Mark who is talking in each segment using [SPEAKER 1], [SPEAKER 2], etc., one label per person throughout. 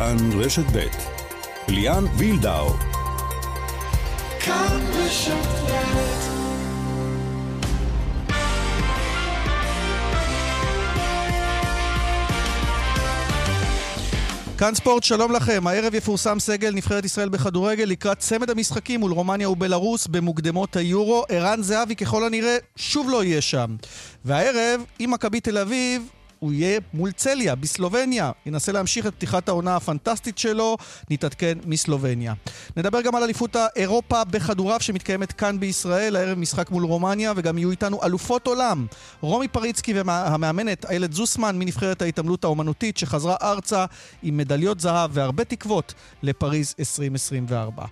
[SPEAKER 1] כאן רשת ב' ליאן וילדאו כאן רשת כאן ספורט, שלום לכם. הערב יפורסם סגל נבחרת ישראל בכדורגל לקראת צמד המשחקים מול רומניה ובלארוס במוקדמות היורו. ערן זהבי ככל הנראה שוב לא יהיה שם. והערב, עם מכבי תל אביב, הוא יהיה מול צליה בסלובניה. ינסה להמשיך את פתיחת העונה הפנטסטית שלו, נתעדכן מסלובניה. נדבר גם על אליפות האירופה בכדורעף שמתקיימת כאן בישראל, הערב משחק מול רומניה, וגם יהיו איתנו אלופות עולם. רומי פריצקי והמאמנת איילת זוסמן מנבחרת ההתעמלות האומנותית שחזרה ארצה עם מדליות זהב והרבה תקוות לפריז 2024.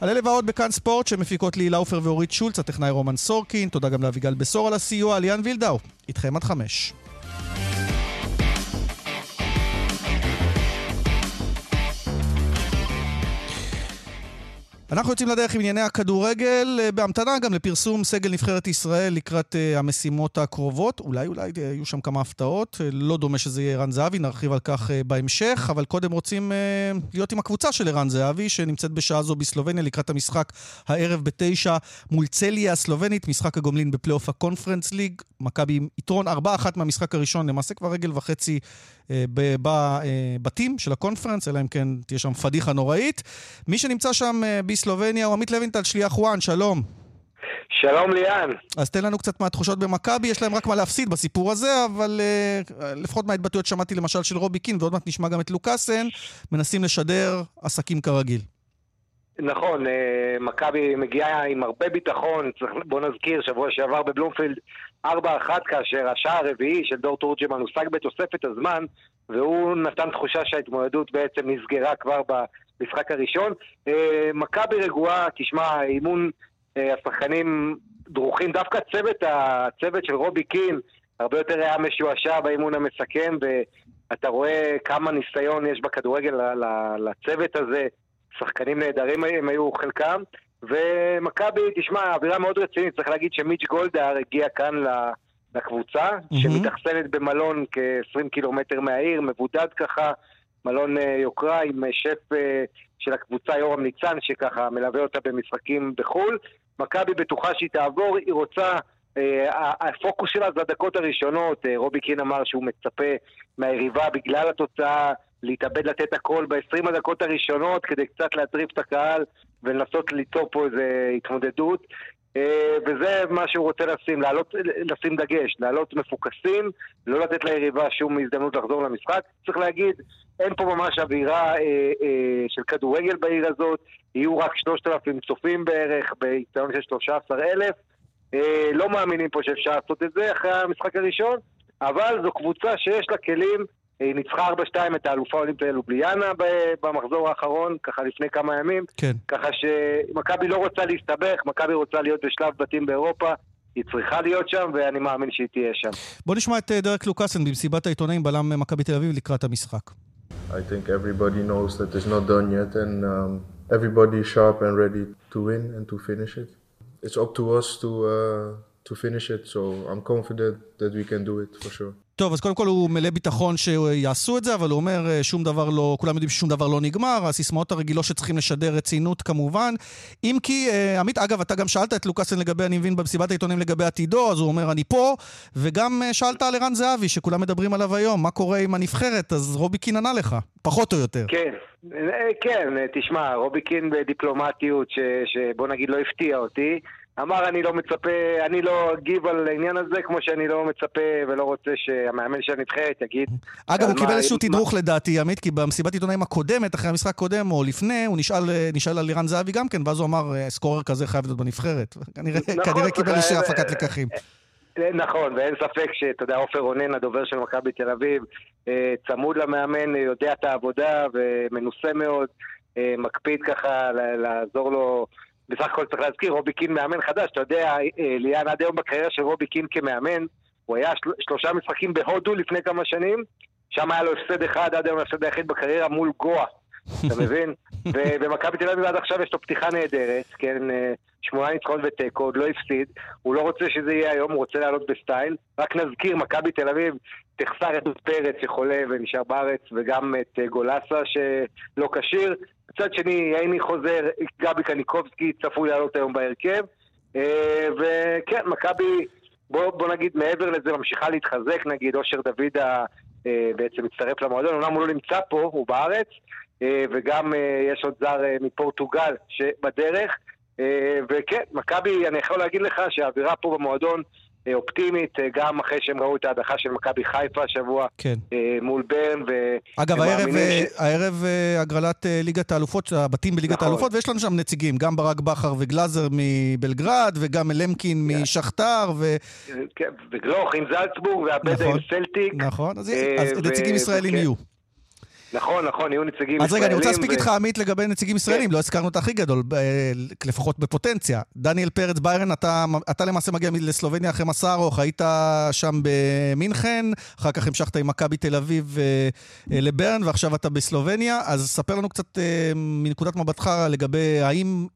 [SPEAKER 1] על אלה ועוד בכאן ספורט שמפיקות לי לאופר ואורית שולץ, הטכנאי רומן סורקין, תודה גם לאביגל בשור על הסיוע, ליאן וילדאו, איתכם עד חמש. אנחנו יוצאים לדרך עם ענייני הכדורגל, אה, בהמתנה גם לפרסום סגל נבחרת ישראל לקראת uh, המשימות הקרובות. אולי אולי יהיו שם כמה הפתעות, לא דומה שזה יהיה ערן זהבי, נרחיב על כך בהמשך, אבל קודם רוצים להיות עם הקבוצה של ערן זהבי, שנמצאת בשעה זו בסלובניה לקראת המשחק הערב בתשע מול צליה הסלובנית, משחק הגומלין בפלייאוף הקונפרנס ליג. מכבי עם יתרון 4-1 מהמשחק הראשון, למעשה כבר רגל וחצי בבתים של הקונפרנס, אלא אם כן תהיה שם פדיחה נוראית. מי שנמצא שם מסלובניה הוא עמית לוינטל, שליח ONE, שלום.
[SPEAKER 2] שלום ליאן.
[SPEAKER 1] אז תן לנו קצת מהתחושות במכבי, יש להם רק מה להפסיד בסיפור הזה, אבל uh, לפחות מההתבטאויות שמעתי למשל של רובי קין, ועוד מעט נשמע גם את לוקאסן, מנסים לשדר עסקים כרגיל.
[SPEAKER 2] נכון, אה, מכבי מגיעה עם הרבה ביטחון, בוא נזכיר, שבוע שעבר בבלומפילד 4-1 כאשר השער הרביעי של דור תורג'מן הושג בתוספת הזמן והוא נתן תחושה שההתמודדות בעצם נסגרה כבר במשחק הראשון. אה, מכבי רגועה, תשמע, אימון אה, השחקנים דרוכים, דווקא צוות, הצוות של רובי קין הרבה יותר היה משועשע באימון המסכם ואתה רואה כמה ניסיון יש בכדורגל לצוות הזה. שחקנים נהדרים הם היו חלקם, ומכבי, תשמע, אווירה מאוד רצינית, צריך להגיד שמיץ' גולדהר הגיע כאן לקבוצה, mm-hmm. שמתאכסנת במלון כ-20 קילומטר מהעיר, מבודד ככה, מלון uh, יוקרה עם uh, שף uh, של הקבוצה יורם ניצן, שככה מלווה אותה במשחקים בחו"ל. מכבי בטוחה שהיא תעבור, היא רוצה... הפוקוס שלה זה הדקות הראשונות, רובי קין אמר שהוא מצפה מהיריבה בגלל התוצאה להתאבד לתת הכל ב-20 הדקות הראשונות כדי קצת להטריף את הקהל ולנסות ליצור פה איזו התמודדות. אה, וזה מה שהוא רוצה לשים, לעלות, לשים דגש, לעלות מפוקסים, לא לתת ליריבה שום הזדמנות לחזור למשחק. צריך להגיד, אין פה ממש אווירה אה, אה, של כדורגל בעיר הזאת, יהיו רק 3,000 צופים בערך, באיצטדיון של 13,000. אה, לא מאמינים פה שאפשר לעשות את זה אחרי המשחק הראשון, אבל זו קבוצה שיש לה כלים היא ניצחה 4-2 את האלופה האולימפיה לובליאנה במחזור האחרון, ככה לפני כמה ימים.
[SPEAKER 1] כן.
[SPEAKER 2] ככה שמכבי לא רוצה להסתבך, מכבי רוצה להיות בשלב בתים באירופה. היא צריכה להיות שם, ואני מאמין שהיא תהיה שם.
[SPEAKER 1] בוא נשמע את אה, דרק לוקאסן במסיבת העיתונאים בלם מכבי תל אביב לקראת המשחק.
[SPEAKER 3] I think everybody knows that it's not done yet, and um, everybody is sharp and ready to win and to finish it. It's up to us to uh, to finish it, so I'm confident that we can do it for sure.
[SPEAKER 1] טוב, אז קודם כל הוא מלא ביטחון שיעשו את זה, אבל הוא אומר אה, שום דבר לא, כולם יודעים ששום דבר לא נגמר, הסיסמאות הרגילות שצריכים לשדר רצינות כמובן. אם כי, אה, עמית, אגב, אתה גם שאלת את לוקאסן לגבי, אני מבין, במסיבת העיתונים לגבי עתידו, אז הוא אומר, אני פה, וגם אה, שאלת על ערן זהבי, שכולם מדברים עליו היום, מה קורה עם הנבחרת, אז רובי קין ענה לך, פחות או יותר.
[SPEAKER 2] כן, כן, תשמע, רובי קין בדיפלומטיות, שבוא נגיד לא הפתיע אותי. אמר אני לא מצפה, אני לא אגיב על העניין הזה כמו שאני לא מצפה ולא רוצה שהמאמן של הנבחרת יגיד...
[SPEAKER 1] אגב, הוא קיבל איזשהו תדרוך לדעתי, עמית, כי במסיבת עיתונאים הקודמת, אחרי המשחק הקודם או לפני, הוא נשאל, נשאל על לירן זהבי גם כן, ואז הוא אמר, אה, סקורר כזה חייב להיות בנבחרת. כנראה, נכון, כנראה קיבל איזושהי הפקת לקחים.
[SPEAKER 2] אה, נכון, ואין ספק שאתה יודע, עופר רונן, הדובר של מכבי תל אביב, אה, צמוד למאמן, יודע את העבודה ומנוסה מאוד, מקפיד ככה לעזור לו בסך הכל צריך להזכיר, רובי קין מאמן חדש, אתה יודע, אה, ליאן, עד היום בקריירה של רובי קין כמאמן, הוא היה של... שלושה משחקים בהודו לפני כמה שנים, שם היה לו הפסד אחד, עד היום ההפסד היחיד בקריירה מול גואה, אתה מבין? ובמכבי תל אביב עד עכשיו יש לו פתיחה נהדרת, כן, אה, שמונה ניצחונות ותיקו, עוד לא הפסיד. הוא לא רוצה שזה יהיה היום, הוא רוצה לעלות בסטייל. רק נזכיר, מכבי תל אביב תחסר את פרץ שחולה ונשאר בארץ, וגם את אה, גולסה שלא כשיר. מצד שני, ייני חוזר, גבי קניקובסקי צפוי לעלות היום בהרכב. אה, וכן, מכבי, בוא, בוא נגיד, מעבר לזה, ממשיכה להתחזק, נגיד, אושר דוידה בעצם מצטרף למועדון, אומנם הוא לא נמצא פה, הוא בארץ, וגם יש עוד זר מפורטוגל שבדרך. וכן, מכבי, אני יכול להגיד לך שהאווירה פה במועדון אה, אופטימית, אה, גם אחרי שהם ראו את ההדחה של מכבי חיפה השבוע
[SPEAKER 1] כן.
[SPEAKER 2] אה, מול ברן. ו...
[SPEAKER 1] אגב, הערב, ש... הערב הגרלת ליגת האלופות, הבתים בליגת נכון. האלופות, ויש לנו שם נציגים, גם ברק בכר וגלאזר מבלגרד, וגם למקין כן. משכתר, ו...
[SPEAKER 2] כן, וגלוך עם זלצבורג, והבדה נכון, עם סלטיק.
[SPEAKER 1] נכון, אז, אז ו... נציגים ישראלים יהיו.
[SPEAKER 2] נכון, נכון, יהיו נציגים ישראלים.
[SPEAKER 1] אז רגע, אני רוצה להספיק איתך, עמית, לגבי נציגים ישראלים. כן. לא הזכרנו את הכי גדול, לפחות בפוטנציה. דניאל פרץ ביירן, אתה למעשה מגיע לסלובניה אחרי מסע ארוך, היית שם במינכן, אחר כך המשכת עם מכבי תל אביב אה, אה, לברן, ועכשיו אתה בסלובניה. אז ספר לנו קצת אה, מנקודת מבטך לגבי האם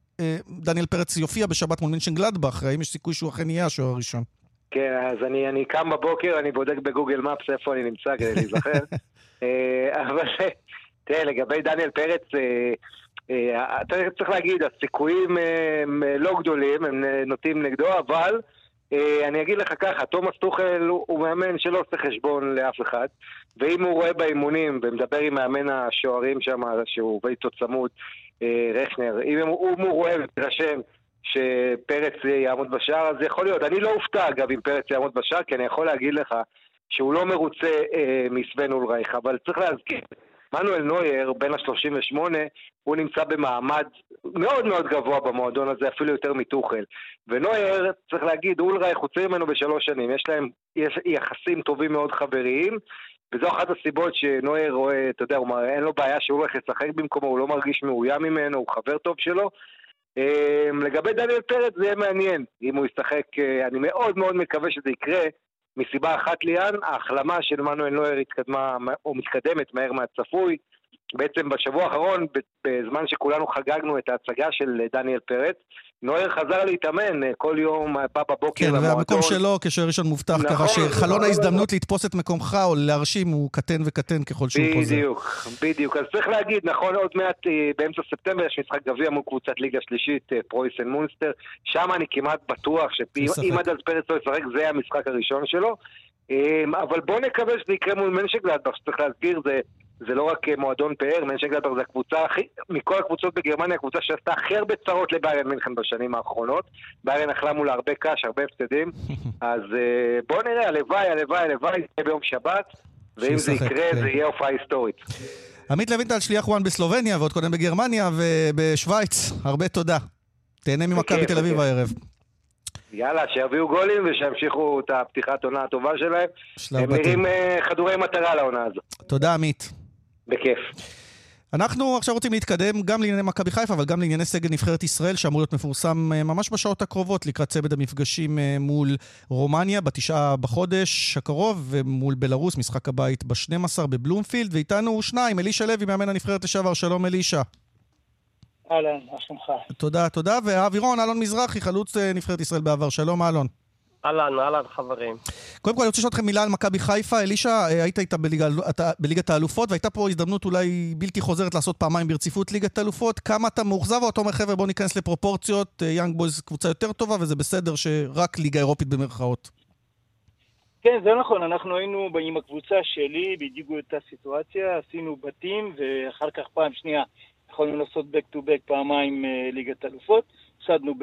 [SPEAKER 1] דניאל פרץ יופיע בשבת מול מינשן גלדבך, האם יש סיכוי שהוא אכן יהיה השוער הראשון?
[SPEAKER 2] כן, אז אני, אני קם בבוקר, אני בודק בגוגל מפס איפה אני נמצא כדי להיזכר. אה, אבל תראה, לגבי דניאל פרץ, אה, אה, אתה צריך להגיד, הסיכויים הם לא גדולים, הם נוטים נגדו, אבל אני אגיד לך ככה, תומאס טוחל הוא מאמן שלא עושה חשבון לאף אחד, ואם הוא רואה באימונים ומדבר עם מאמן השוערים שם, שהוא עובד איתו צמוד, רכנר, אם הוא, הוא רואה ומתרשם שפרץ יעמוד בשער, אז יכול להיות. אני לא אופתע, אגב, אם פרץ יעמוד בשער, כי אני יכול להגיד לך שהוא לא מרוצה אה, מסוון אולרייך, אבל צריך להזכיר, מנואל נוייר, בן ה-38, הוא נמצא במעמד מאוד מאוד גבוה במועדון הזה, אפילו יותר מטוחל. ונוייר, צריך להגיד, אולרייך הוא צעיר ממנו בשלוש שנים, יש להם יש יחסים טובים מאוד חבריים, וזו אחת הסיבות שנוייר רואה, אתה יודע, הוא, אין לו בעיה שהוא הולך לשחק במקומו, הוא לא מרגיש מאוים ממנו, הוא חבר טוב שלו. אה, לגבי דניאל פרץ זה יהיה מעניין אם הוא ישחק, אה, אני מאוד מאוד מקווה שזה יקרה, מסיבה אחת ליאן, ההחלמה של מנואל נויר התקדמה או מתקדמת מהר מהצפוי. בעצם בשבוע האחרון, בזמן שכולנו חגגנו את ההצגה של דניאל פרץ, נויר חזר להתאמן אה, כל יום, בא בבוקר
[SPEAKER 1] כן, למועדון. כן, והמקום שלו כשראשון מובטח, נכון, ככה שחלון נכון, ההזדמנות נכון. לתפוס את מקומך או להרשים הוא קטן וקטן ככל שהוא חוזר.
[SPEAKER 2] בדיוק, בדיוק. אז צריך להגיד, נכון, עוד מעט אה, באמצע ספטמבר יש משחק גביע מול קבוצת ליגה שלישית, אה, פרויסן מונסטר. שם אני כמעט בטוח שאם עד אז פרץ לא ישחק, זה המשחק הראשון שלו. אבל בואו נקווה שזה יקרה מול מנשגלדבך, שצריך להסביר, זה זה לא רק אה, מועדון פאר, מנשנגלדבר זה הקבוצה הכי, מכל הקבוצות בגרמניה, הקבוצה שעשתה הכי הרבה צרות לביירן מינכן בשנים האחרונות. ביירן אכלה מולה הרבה קש, הרבה הפסדים. אז אה, בואו נראה, הלוואי, הלוואי, הלוואי, זה ביום שבת, ואם זה יקרה, כן. זה יהיה הופעה היסטורית.
[SPEAKER 1] עמית לוינטל, שליח וואן בסלובניה, ועוד קודם בגרמניה ובשוויץ, הרבה תודה. תהנה ממכבי תל אביב הערב.
[SPEAKER 2] יאללה, שיביאו גולים ושימשיכו את הפתיחת עונה הטובה שלהם. הם נראים אה, חדורי מטרה לעונה הזו.
[SPEAKER 1] תודה, עמית.
[SPEAKER 2] בכיף.
[SPEAKER 1] אנחנו עכשיו רוצים להתקדם גם לענייני מכבי חיפה, אבל גם לענייני סגל נבחרת ישראל, שאמור להיות מפורסם אה, ממש בשעות הקרובות לקראת צמד המפגשים אה, מול רומניה בתשעה בחודש הקרוב, ומול בלרוס, משחק הבית ב-12 בבלומפילד, ואיתנו שניים, אלישע לוי, מאמן הנבחרת לשעבר, שלום אלישע.
[SPEAKER 4] אהלן, מה שלומך?
[SPEAKER 1] תודה, תודה, ואבירון, אלון מזרחי, חלוץ אה, נבחרת ישראל בעבר, שלום אלון.
[SPEAKER 5] אהלן, אהלן חברים.
[SPEAKER 1] קודם כל אני רוצה לשאול אתכם מילה על מכבי חיפה. אלישע, אה, היית איתה בליגה, בליגת האלופות, והייתה פה הזדמנות אולי בלתי חוזרת לעשות פעמיים ברציפות ליגת האלופות. כמה אתה מאוכזב, או אתה אומר, חבר'ה, בואו ניכנס לפרופורציות, יאנג אה, בויז קבוצה יותר טובה, וזה בסדר שרק ליגה אירופית במרכאות.
[SPEAKER 4] כן, זה נכון, אנחנו היינו עם הקבוצה שלי, בדיוק באותה סיטואציה, עשינו בתים, ואחר כך פעם שנייה יכולנו לעשות back to back פעמיים אה, ליגת אלופות. הפסדנו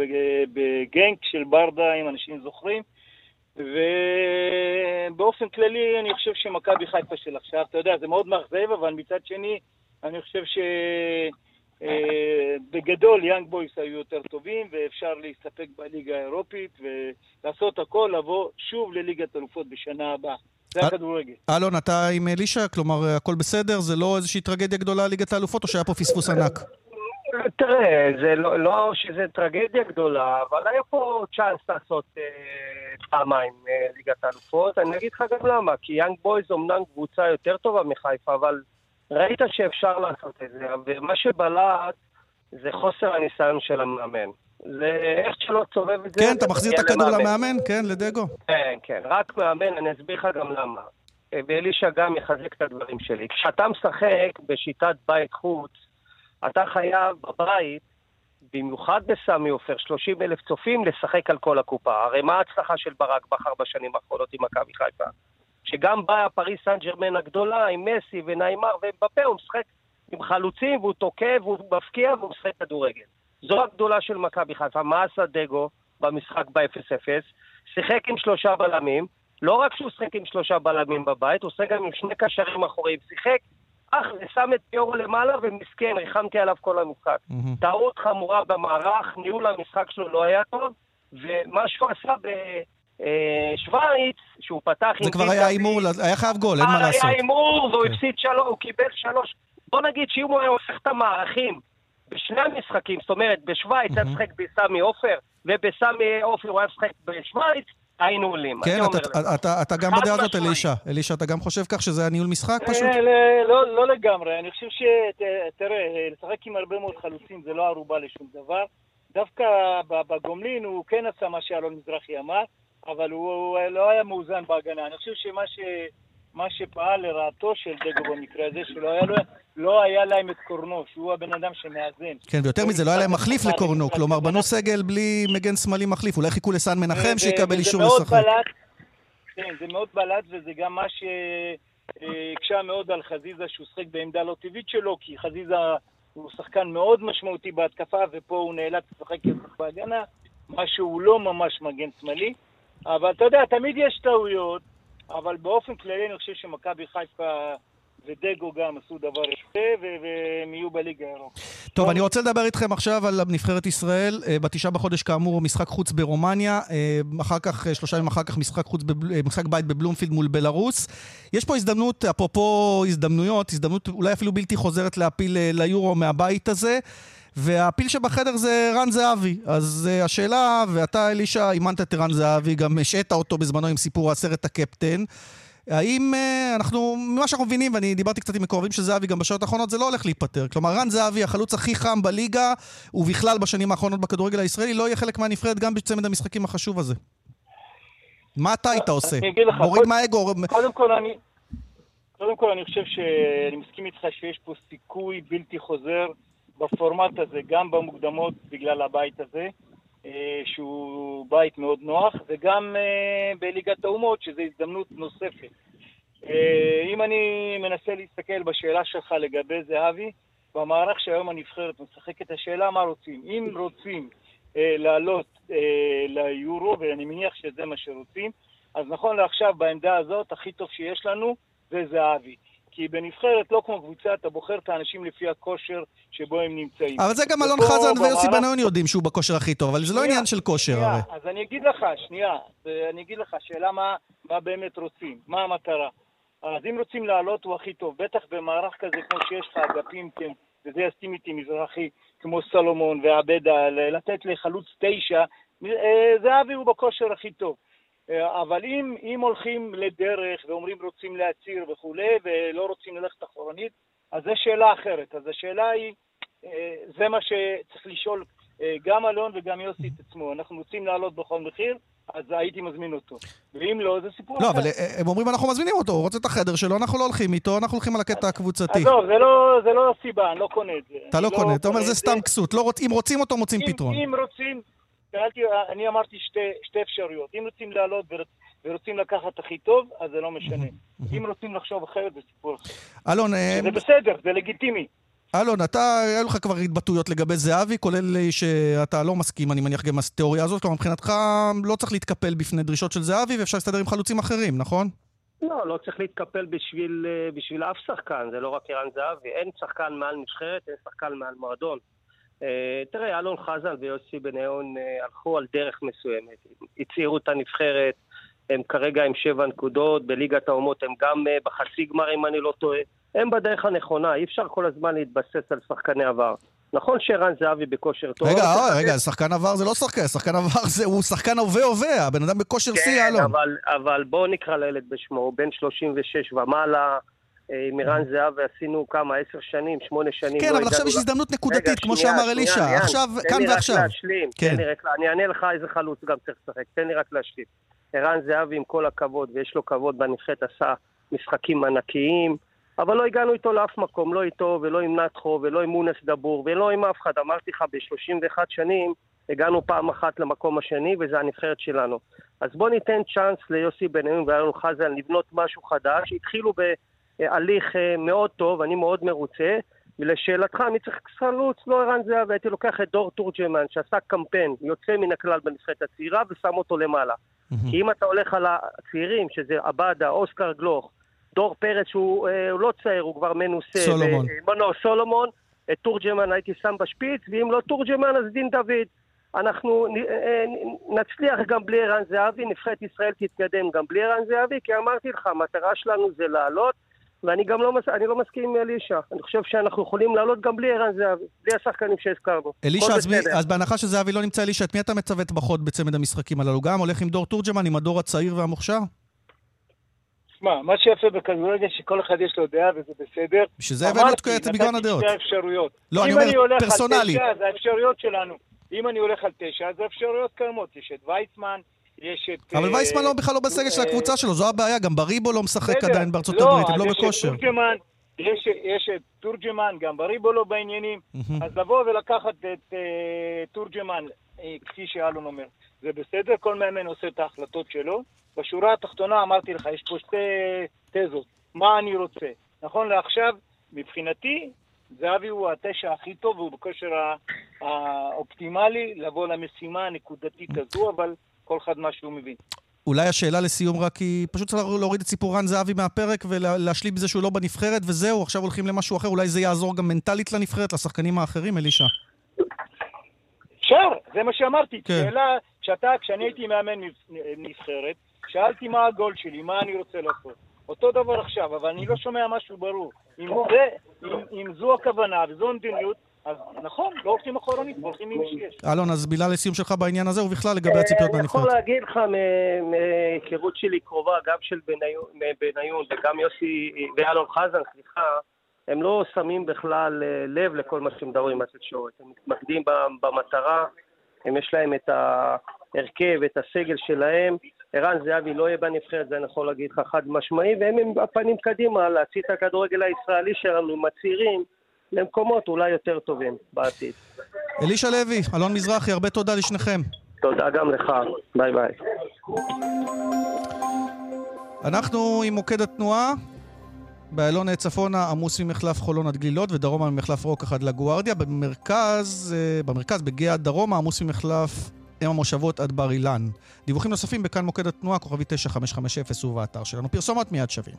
[SPEAKER 4] בגנק של ברדה, אם אנשים זוכרים. ובאופן כללי, אני חושב שמכבי חיפה של עכשיו, אתה יודע, זה מאוד מאכזב, אבל מצד שני, אני חושב שבגדול יאנג בויס היו יותר טובים, ואפשר להסתפק בליגה האירופית ולעשות הכל, לבוא שוב לליגת אלופות בשנה הבאה. זה הכדורגל.
[SPEAKER 1] אלון, אתה עם אלישע? כלומר, הכל בסדר? זה לא איזושהי טרגדיה גדולה ליגת האלופות, או שהיה פה פספוס ענק?
[SPEAKER 5] תראה, זה לא, לא שזה טרגדיה גדולה, אבל היה פה צ'אנס לעשות אה, פעמיים אה, ליגת האלופות. אני אגיד לך גם למה, כי יאנג בויז אמנם קבוצה יותר טובה מחיפה, אבל ראית שאפשר לעשות את זה, ומה שבלט זה חוסר הניסיון של המאמן. זה איך שלא תסובב את זה.
[SPEAKER 1] כן, אתה מחזיר את הכדור למאמן? כן, לדגו.
[SPEAKER 5] כן, כן, רק מאמן, אני אסביר לך גם למה. ואלישע גם יחזק את הדברים שלי. כשאתה משחק בשיטת בית חוץ, אתה חייב בבית, במיוחד בסמי עופר, 30 אלף צופים, לשחק על כל הקופה. הרי מה ההצלחה של ברק בכר בשנים האחרונות עם מכבי חיפה? שגם באה פריס סן ג'רמן הגדולה עם מסי וניימר ובפה, הוא משחק עם חלוצים והוא תוקף והוא מפקיע והוא משחק כדורגל. זו הגדולה של מכבי חיפה. מה עשה דגו במשחק ב-0-0? שיחק עם שלושה בלמים, לא רק שהוא שיחק עם שלושה בלמים בבית, הוא שיחק גם עם שני קשרים אחוריים. שיחק, אך, ושם את פיורו למעלה, ומסכן, ריחמתי עליו כל המשחק. Mm-hmm. טעות חמורה במערך, ניהול המשחק שלו לא היה טוב, ומה שהוא עשה בשוויץ, שהוא פתח...
[SPEAKER 1] זה כבר היה הימור, היה חייב גול, אין מה
[SPEAKER 5] אה,
[SPEAKER 1] לעשות.
[SPEAKER 5] היה הימור, והוא כן. הפסיד שלוש, הוא קיבל שלוש. בוא נגיד שאם הוא היה הופך את המערכים בשני המשחקים, זאת אומרת, בשוויץ היה משחק בסמי עופר, ובסמי עופר הוא היה משחק בשוויץ, היינו עולים.
[SPEAKER 1] כן, אתה, אתה, אתה, אתה גם בדעה הזאת, אלישע. אלישע, אתה גם חושב כך שזה היה ניהול משחק
[SPEAKER 4] אה,
[SPEAKER 1] פשוט?
[SPEAKER 4] לא, לא לגמרי. אני חושב ש... תראה, לשחק עם הרבה מאוד חלוצים זה לא ערובה לשום דבר. דווקא בגומלין הוא כן עשה מה שאלון מזרחי אמר, אבל הוא לא היה מאוזן בהגנה. אני חושב שמה ש... מה שפעל לרעתו של דגו במקרה הזה, שלא היה, לו, לא היה להם את קורנו, שהוא הבן אדם שמאזן.
[SPEAKER 1] כן, ויותר מזה, לא היה להם מחליף לקורנו, כלומר, בנו סגל בלי מגן שמאלי מחליף. אולי חיכו לסן מנחם שיקבל אישור לשחק.
[SPEAKER 4] כן, זה מאוד בלט, וזה גם מה שהקשה מאוד על חזיזה, שהוא שחק בעמדה לא טבעית שלו, כי חזיזה הוא שחקן מאוד משמעותי בהתקפה, ופה הוא נאלץ לשחק בהגנה, מה שהוא לא ממש מגן שמאלי. אבל אתה יודע, תמיד יש טעויות, אבל באופן כללי אני חושב שמכבי חיפה ודגו גם עשו דבר יפה, והם יהיו בליגה האירופית.
[SPEAKER 1] טוב, אני רוצה לדבר איתכם עכשיו על נבחרת ישראל. אה, בתשעה בחודש, כאמור, משחק חוץ ברומניה. אה, אחר כך, אה, שלושה ימים אחר כך, משחק, חוץ בבל... משחק בית בבלומפילד מול בלארוס. יש פה הזדמנות, אפרופו הזדמנויות, הזדמנות אולי אפילו בלתי חוזרת להפיל ליורו מהבית הזה. והפיל שבחדר זה רן זהבי. אז uh, השאלה, ואתה, אלישע, אימנת את רן זהבי, גם השעת אותו בזמנו עם סיפור הסרט הקפטן. האם uh, אנחנו, ממה שאנחנו מבינים, ואני דיברתי קצת עם מקורבים של זהבי גם בשעות האחרונות, זה לא הולך להיפטר. כלומר, רן זהבי, החלוץ הכי חם בליגה, ובכלל בשנים האחרונות בכדורגל הישראלי, לא יהיה חלק מהנבחרת גם בצמד המשחקים החשוב הזה. מה אתה היית עושה? מוריד מהאגו?
[SPEAKER 4] קודם כל, אני... קודם כל, אני חושב שאני מסכים איתך שיש פה סיכוי בלתי חוזר בפורמט הזה, גם במוקדמות בגלל הבית הזה, אה, שהוא בית מאוד נוח, וגם אה, בליגת האומות, שזו הזדמנות נוספת. אה, אם אני מנסה להסתכל בשאלה שלך לגבי זהבי, במערך שהיום הנבחרת משחקת, השאלה מה רוצים. אם רוצים לעלות ליורו, ואני מניח שזה מה שרוצים, אז נכון לעכשיו בעמדה הזאת, הכי טוב שיש לנו זה זהבי. כי בנבחרת, לא כמו קבוצה, אתה בוחר את האנשים לפי הכושר שבו הם נמצאים.
[SPEAKER 1] אבל זה גם אלון חזן ויוסי בניון יודעים שהוא בכושר הכי טוב, אבל זה לא עניין של כושר הרי.
[SPEAKER 4] אז אני אגיד לך, שנייה, אני אגיד לך, שאלה מה, מה באמת רוצים, מה המטרה. אז אם רוצים לעלות הוא הכי טוב, בטח במערך כזה כמו שיש לך אגפים, כן, וזה יסכים איתי מזרחי, כמו סלומון ועבדה, לתת לחלוץ תשע, אה, זהבי הוא בכושר הכי טוב. אה, אבל אם, אם הולכים לדרך ואומרים רוצים להצהיר וכולי, ולא רוצים ללכת אחורנית, אז זו שאלה אחרת. אז השאלה היא, אה, זה מה שצריך לשאול אה, גם אלון וגם יוסי את עצמו. אנחנו רוצים לעלות בכל מחיר, אז הייתי מזמין אותו. ואם לא, זה סיפור
[SPEAKER 1] לא, אחר. לא, אבל הם אומרים אנחנו מזמינים אותו, הוא רוצה את החדר שלו, אנחנו לא הולכים איתו, אנחנו הולכים על הקטע הקבוצתי.
[SPEAKER 4] עזוב, זה לא, זה לא הסיבה, אני לא קונה את זה.
[SPEAKER 1] אתה לא, לא קונה, אתה אומר זה סתם כסות. לא, אם רוצים אותו, מוצאים פתרון.
[SPEAKER 4] אם רוצים, שאלתי, אני אמרתי שתי, שתי אפשרויות. אם רוצים לעלות ורוצ, ורוצים לקחת הכי טוב, אז זה לא משנה. אם רוצים לחשוב אחרת, זה סיפור אחר.
[SPEAKER 1] אלון...
[SPEAKER 4] אה, זה בסדר, זה לגיטימי.
[SPEAKER 1] אלון, אתה, היו לך כבר התבטאויות לגבי זהבי, כולל שאתה לא מסכים, אני מניח, גם התיאוריה הזאת, כלומר, מבחינתך לא צריך להתקפל בפני דרישות של זהבי, ואפשר להסתדר עם חלוצים אחרים, נכון?
[SPEAKER 5] לא, לא צריך להתקפל בשביל, אה, בשביל אף שחקן, זה לא רק ערן זהבי. אין שחקן מעל נבחרת, אין שחקן מעל מועדון. אה, תראה, אלון חזן ויוסי בניון אה, הלכו על דרך מסוימת. הצעירו את הנבחרת, הם כרגע עם שבע נקודות, בליגת האומות הם גם אה, בחצי גמר, אם אני לא טועה. הם בדרך הנכונה, אי אפשר כל הזמן להתבסס על שחקני עבר. נכון שערן זהבי בכושר טוב.
[SPEAKER 1] רגע, רגע, רגע, שחקן עבר זה לא שחקן, שחקן עבר זה, הוא שחקן הווה הווה, הבן אדם בכושר שיא,
[SPEAKER 5] כן, אלון. אבל, אבל בואו נקרא לילד בשמו, הוא בן 36 ומעלה, עם ערן זהבי עשינו כמה, עשר שנים, שמונה שנים.
[SPEAKER 1] כן,
[SPEAKER 5] לא
[SPEAKER 1] אבל עכשיו יש הזדמנות נקודתית, כמו שאמר אלישע. עכשיו, כאן ועכשיו.
[SPEAKER 5] להשלים,
[SPEAKER 1] כן.
[SPEAKER 5] תן לי רק, אני אענה לך איזה חלוץ גם צריך לשחק, תן לי רק להשלים. ערן זהבי, עם כל הכבוד, ויש לו כבוד בנבחרת, עשה משחקים ענקיים, אבל לא הגענו איתו לאף מקום, לא איתו ולא עם נתחו ולא עם מונס דבור ולא עם אף אחד. אמרתי לך, ב-31 שנים הגענו פעם אחת למקום השני, וזה הנבחרת שלנו. אז בוא ניתן צ'אנס ליוסי בניון ואלון חזן לבנות משהו חדש. התחילו בהליך אה, מאוד טוב, אני מאוד מרוצה. ולשאלתך, אני צריך חלוץ, לא ערן זהבי, הייתי לוקח את דור תורג'מן, שעשה קמפיין יוצא מן הכלל בנבחרת הצעירה, ושם אותו למעלה. כי אם אתה הולך על הצעירים, שזה עבדה, אוסקר גלוך, דור פרץ שהוא אה, לא צעיר, הוא כבר מנוסה.
[SPEAKER 1] סולומון.
[SPEAKER 5] ו- לא, סולומון, את תורג'מן הייתי שם בשפיץ, ואם לא תורג'מן אז דין דוד. אנחנו אה, נצליח גם בלי ערן זהבי, נבחרת ישראל תתקדם גם בלי ערן זהבי, כי אמרתי לך, המטרה שלנו זה לעלות, ואני גם לא, מס... אני לא מסכים עם אלישע. אני חושב שאנחנו יכולים לעלות גם בלי ערן זהבי, בלי השחקנים שהזכרנו.
[SPEAKER 1] אלישע, אז, מי-
[SPEAKER 5] בסדר.
[SPEAKER 1] אז בהנחה שזהבי לא נמצא, אלישע, את מי אתה מצוות בחוד בצמד המשחקים הללו? גם הולך עם דור תורג'מן, עם הדור הצעיר והמוכשר?
[SPEAKER 4] שמע, מה שיפה בכדורגל שכל אחד יש לו דעה וזה בסדר.
[SPEAKER 1] בשביל זה הבאנו את מגוון
[SPEAKER 4] נתתי
[SPEAKER 1] הדעות.
[SPEAKER 4] שתי אפשרויות.
[SPEAKER 1] לא, אני
[SPEAKER 4] אם
[SPEAKER 1] אומר
[SPEAKER 4] הולך
[SPEAKER 1] פרסונלי.
[SPEAKER 4] על תשע, זה האפשרויות שלנו. אם אני הולך על תשע, אז האפשרויות קיימות. יש את וייצמן, יש את...
[SPEAKER 1] אבל
[SPEAKER 4] אה,
[SPEAKER 1] וייסמן לא בכלל לא בסגל של
[SPEAKER 4] אה,
[SPEAKER 1] הקבוצה שלו, זו הבעיה, גם בריבו לא משחק. עדיין בארצות
[SPEAKER 4] לא,
[SPEAKER 1] הברית, הם לא בכושר.
[SPEAKER 4] יש, יש את תורג'מן, גם בריבו לא בעניינים. אז לבוא ולקחת את אה, תורג'מן, כפי שאלון אומר, זה בסדר, כל מאמן עושה את ההחלטות שלו. בשורה התחתונה אמרתי לך, יש פה שתי תזות, מה אני רוצה. נכון לעכשיו, מבחינתי, זהבי הוא התשע הכי טוב, והוא בכושר האופטימלי לבוא למשימה הנקודתית הזו, אבל כל אחד מה שהוא מבין.
[SPEAKER 1] אולי השאלה לסיום רק היא, פשוט צריך להוריד את סיפור רן זהבי מהפרק ולהשלים בזה שהוא לא בנבחרת, וזהו, עכשיו הולכים למשהו אחר, אולי זה יעזור גם מנטלית לנבחרת, לשחקנים האחרים, אלישע.
[SPEAKER 4] אפשר, זה מה שאמרתי.
[SPEAKER 1] כן.
[SPEAKER 4] שאלה, שאתה, כשאני הייתי מאמן נבח- נבחרת, שאלתי מה הגול שלי, מה אני רוצה לעשות. אותו דבר עכשיו, אבל אני לא שומע משהו ברור. אם, זה, אם, אם זו הכוונה וזו המדיניות, אז נכון, לא הולכים אחורנית, הולכים עם מי שיש.
[SPEAKER 1] אלון, אז מילה לסיום שלך בעניין הזה, ובכלל לגבי הציפיות
[SPEAKER 5] אני יכול
[SPEAKER 1] מהנבחרת.
[SPEAKER 5] להגיד לך מ- מהיכרות שלי קרובה, גם של בניון וגם יוסי ואלון חזן, סליחה, הם לא שמים בכלל אה, לב לכל מה שמדברים בתקשורת. הם מתמקדים במטרה, הם יש להם את ההרכב, את הסגל שלהם. ערן זהבי לא יהיה בנבחרת, זה אני יכול להגיד לך חד משמעי, והם עם הפנים קדימה להוציא את הכדורגל הישראלי שלנו עם הצעירים למקומות אולי יותר טובים בעתיד.
[SPEAKER 1] אלישע לוי, אלון מזרחי, הרבה תודה לשניכם.
[SPEAKER 5] תודה גם לך, ביי ביי.
[SPEAKER 1] אנחנו עם מוקד התנועה. באיילון צפונה עמוס ממחלף חולון עד גלילות ודרומה ממחלף רוק עד לגוארדיה. במרכז, אה, במרכז בגאה דרומה עמוס ממחלף אם המושבות עד בר אילן. דיווחים נוספים בכאן מוקד התנועה, כוכבי 9550 ובאתר שלנו. פרסומת מיד שווים.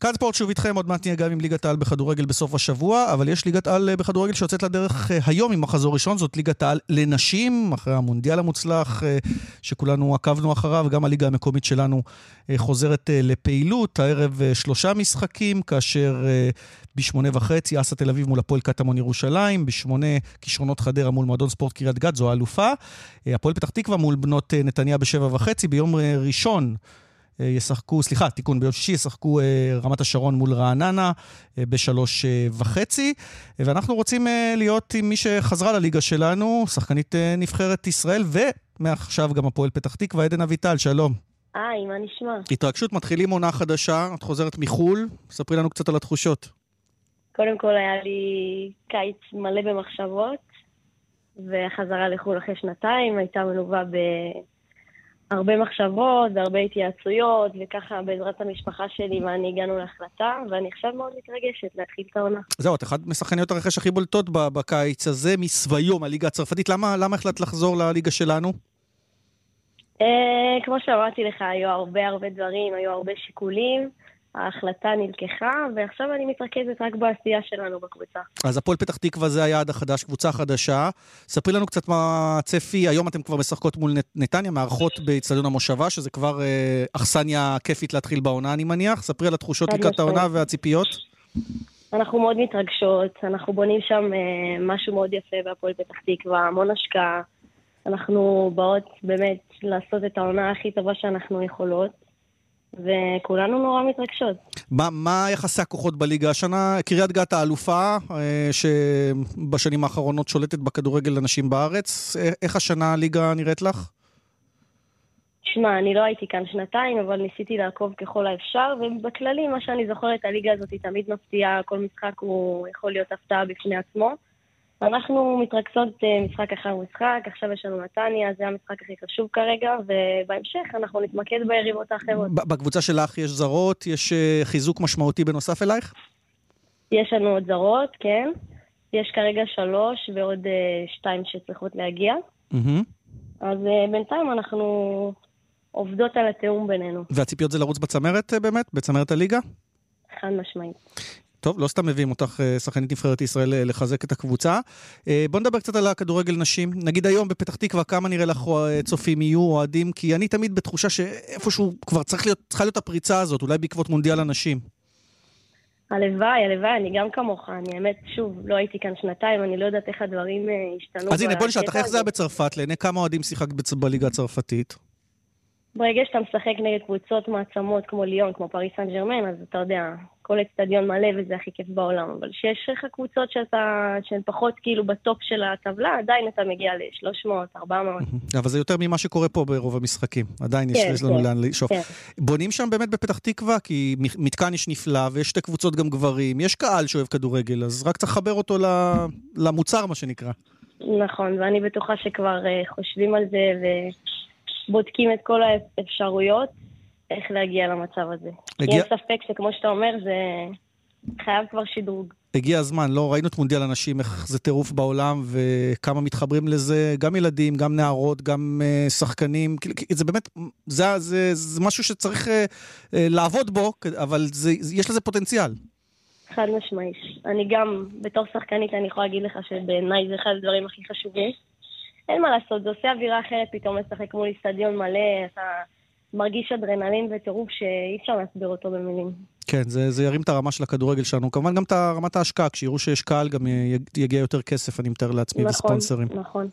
[SPEAKER 1] כאן ספורט שוב איתכם, עוד מעט נהיה גם עם ליגת העל בכדורגל בסוף השבוע, אבל יש ליגת על אה, בכדורגל שיוצאת לדרך אה, היום עם מחזור ראשון, זאת ליגת העל לנשים, אחרי המונדיאל המוצלח אה, שכולנו עקבנו אחריו, גם הליגה המקומית שלנו חוזרת לפעילות. הערב שלושה משחקים, כאשר בשמונה וחצי אסה תל אביב מול הפועל קטמון ירושלים, בשמונה כישרונות חדרה מול מועדון ספורט קריית גת, זו האלופה. הפועל פתח תקווה מול בנות נתניה בשבע וחצי, ביום ראשון. אה, ישחקו, סליחה, תיקון, ביום שישי ישחקו אה, רמת השרון מול רעננה אה, בשלוש וחצי. ואנחנו רוצים להיות עם מי שחזרה לליגה שלנו, שחקנית נבחרת ישראל, ומעכשיו גם הפועל פתח תקווה, עדן אביטל, שלום.
[SPEAKER 6] היי, מה נשמע?
[SPEAKER 1] התרגשות, מתחילים עונה חדשה, את חוזרת מחו"ל, ספרי לנו קצת על התחושות.
[SPEAKER 6] קודם כל היה לי קיץ מלא במחשבות, והחזרה לחו"ל אחרי שנתיים הייתה מלווה בהרבה מחשבות והרבה התייעצויות, וככה בעזרת המשפחה שלי ואני הגענו להחלטה, ואני עכשיו מאוד מתרגשת להתחיל את העונה.
[SPEAKER 1] זהו, את אחת משחקניות הרכש הכי בולטות בקיץ הזה, מסביום, הליגה הצרפתית. למה, למה החלטת לחזור לליגה שלנו?
[SPEAKER 6] אה, כמו שאמרתי לך, היו הרבה הרבה דברים, היו הרבה שיקולים, ההחלטה נלקחה, ועכשיו אני מתרכזת רק בעשייה שלנו בקבוצה.
[SPEAKER 1] אז הפועל פתח תקווה זה היעד החדש, קבוצה חדשה. ספרי לנו קצת מה הצפי, היום אתם כבר משחקות מול נתניה, מארחות באיצטדיון המושבה, שזה כבר אה, אכסניה כיפית להתחיל בעונה, אני מניח. ספרי על התחושות לקראת העונה. והציפיות.
[SPEAKER 6] אנחנו מאוד מתרגשות, אנחנו בונים שם אה, משהו מאוד יפה בהפועל פתח תקווה, המון השקעה. אנחנו באות באמת לעשות את העונה הכי טובה שאנחנו יכולות, וכולנו נורא מתרגשות.
[SPEAKER 1] מה, מה יחסי הכוחות בליגה השנה? קריית גת האלופה, אה, שבשנים האחרונות שולטת בכדורגל לנשים בארץ. אה, איך השנה הליגה נראית לך?
[SPEAKER 6] שמע, אני לא הייתי כאן שנתיים, אבל ניסיתי לעקוב ככל האפשר, ובכללי, מה שאני זוכרת, הליגה הזאת היא תמיד מפתיעה, כל משחק הוא יכול להיות הפתעה בפני עצמו. אנחנו מתרכזות אה, משחק אחר משחק, עכשיו יש לנו נתניה, זה המשחק הכי חשוב כרגע, ובהמשך אנחנו נתמקד ביריבות האחרות.
[SPEAKER 1] בקבוצה שלך יש זרות? יש אה, חיזוק משמעותי בנוסף אלייך?
[SPEAKER 6] יש לנו עוד זרות, כן. יש כרגע שלוש ועוד אה, שתיים שצריכות להגיע. Mm-hmm. אז בינתיים אנחנו עובדות על התיאום בינינו.
[SPEAKER 1] והציפיות זה לרוץ בצמרת באמת? בצמרת הליגה?
[SPEAKER 6] חד משמעית.
[SPEAKER 1] טוב, לא סתם מביאים אותך, אה, שחקנית נבחרת ישראל, אה, לחזק את הקבוצה. אה, בוא נדבר קצת על הכדורגל נשים. נגיד היום בפתח תקווה, כמה נראה לך צופים יהיו, אוהדים? כי אני תמיד בתחושה שאיפשהו כבר צריך להיות, צריכה להיות הפריצה הזאת, אולי בעקבות מונדיאל הנשים.
[SPEAKER 6] הלוואי, הלוואי, אני גם כמוך. אני האמת, שוב, לא הייתי כאן שנתיים, אני לא יודעת איך הדברים השתנו.
[SPEAKER 1] אז הנה, בוא נשאל אותך, איך זה היה בצרפת? לעיני כמה אוהדים שיחקת בליגה הצרפתית?
[SPEAKER 6] ברגע שאתה משחק נגד קבוצות מעצמות כמו ליון, כמו פריס סן ג'רמן, אז אתה יודע, כל אצטדיון מלא וזה הכי כיף בעולם. אבל כשיש לך קבוצות שאתה, שהן פחות כאילו בטופ של הטבלה, עדיין אתה מגיע ל-300, 400.
[SPEAKER 1] אבל זה יותר ממה שקורה פה ברוב המשחקים. עדיין כן, יש לנו כן, לאן לשאוף. כן. בונים שם באמת בפתח תקווה, כי מתקן יש נפלא, ויש שתי קבוצות גם גברים, יש קהל שאוהב כדורגל, אז רק צריך לחבר אותו למוצר, מה שנקרא.
[SPEAKER 6] נכון, ואני בטוחה שכבר אה, חושבים על זה, ו... בודקים את כל האפשרויות איך להגיע למצב הזה. הגיע... אין ספק שכמו שאתה אומר, זה חייב כבר שדרוג.
[SPEAKER 1] הגיע הזמן, לא? ראינו את מונדיאל הנשים, איך זה טירוף בעולם, וכמה מתחברים לזה, גם ילדים, גם נערות, גם uh, שחקנים. זה באמת, זה, זה, זה משהו שצריך uh, uh, לעבוד בו, אבל זה, יש לזה פוטנציאל.
[SPEAKER 6] חד משמעי. אני גם, בתור שחקנית, אני יכולה להגיד לך שבעיניי זה אחד הדברים הכי חשובים. אין מה לעשות, זה עושה אווירה אחרת פתאום לשחק מול איצטדיון מלא, אתה מרגיש אדרנלין וטירוף שאי אפשר להסביר אותו במילים.
[SPEAKER 1] כן, זה, זה ירים את הרמה של הכדורגל שלנו. כמובן גם את רמת ההשקעה, כשיראו שיש קהל גם יגיע יותר כסף, אני מתאר לעצמי, נכון, וספונסרים.
[SPEAKER 6] נכון, נכון.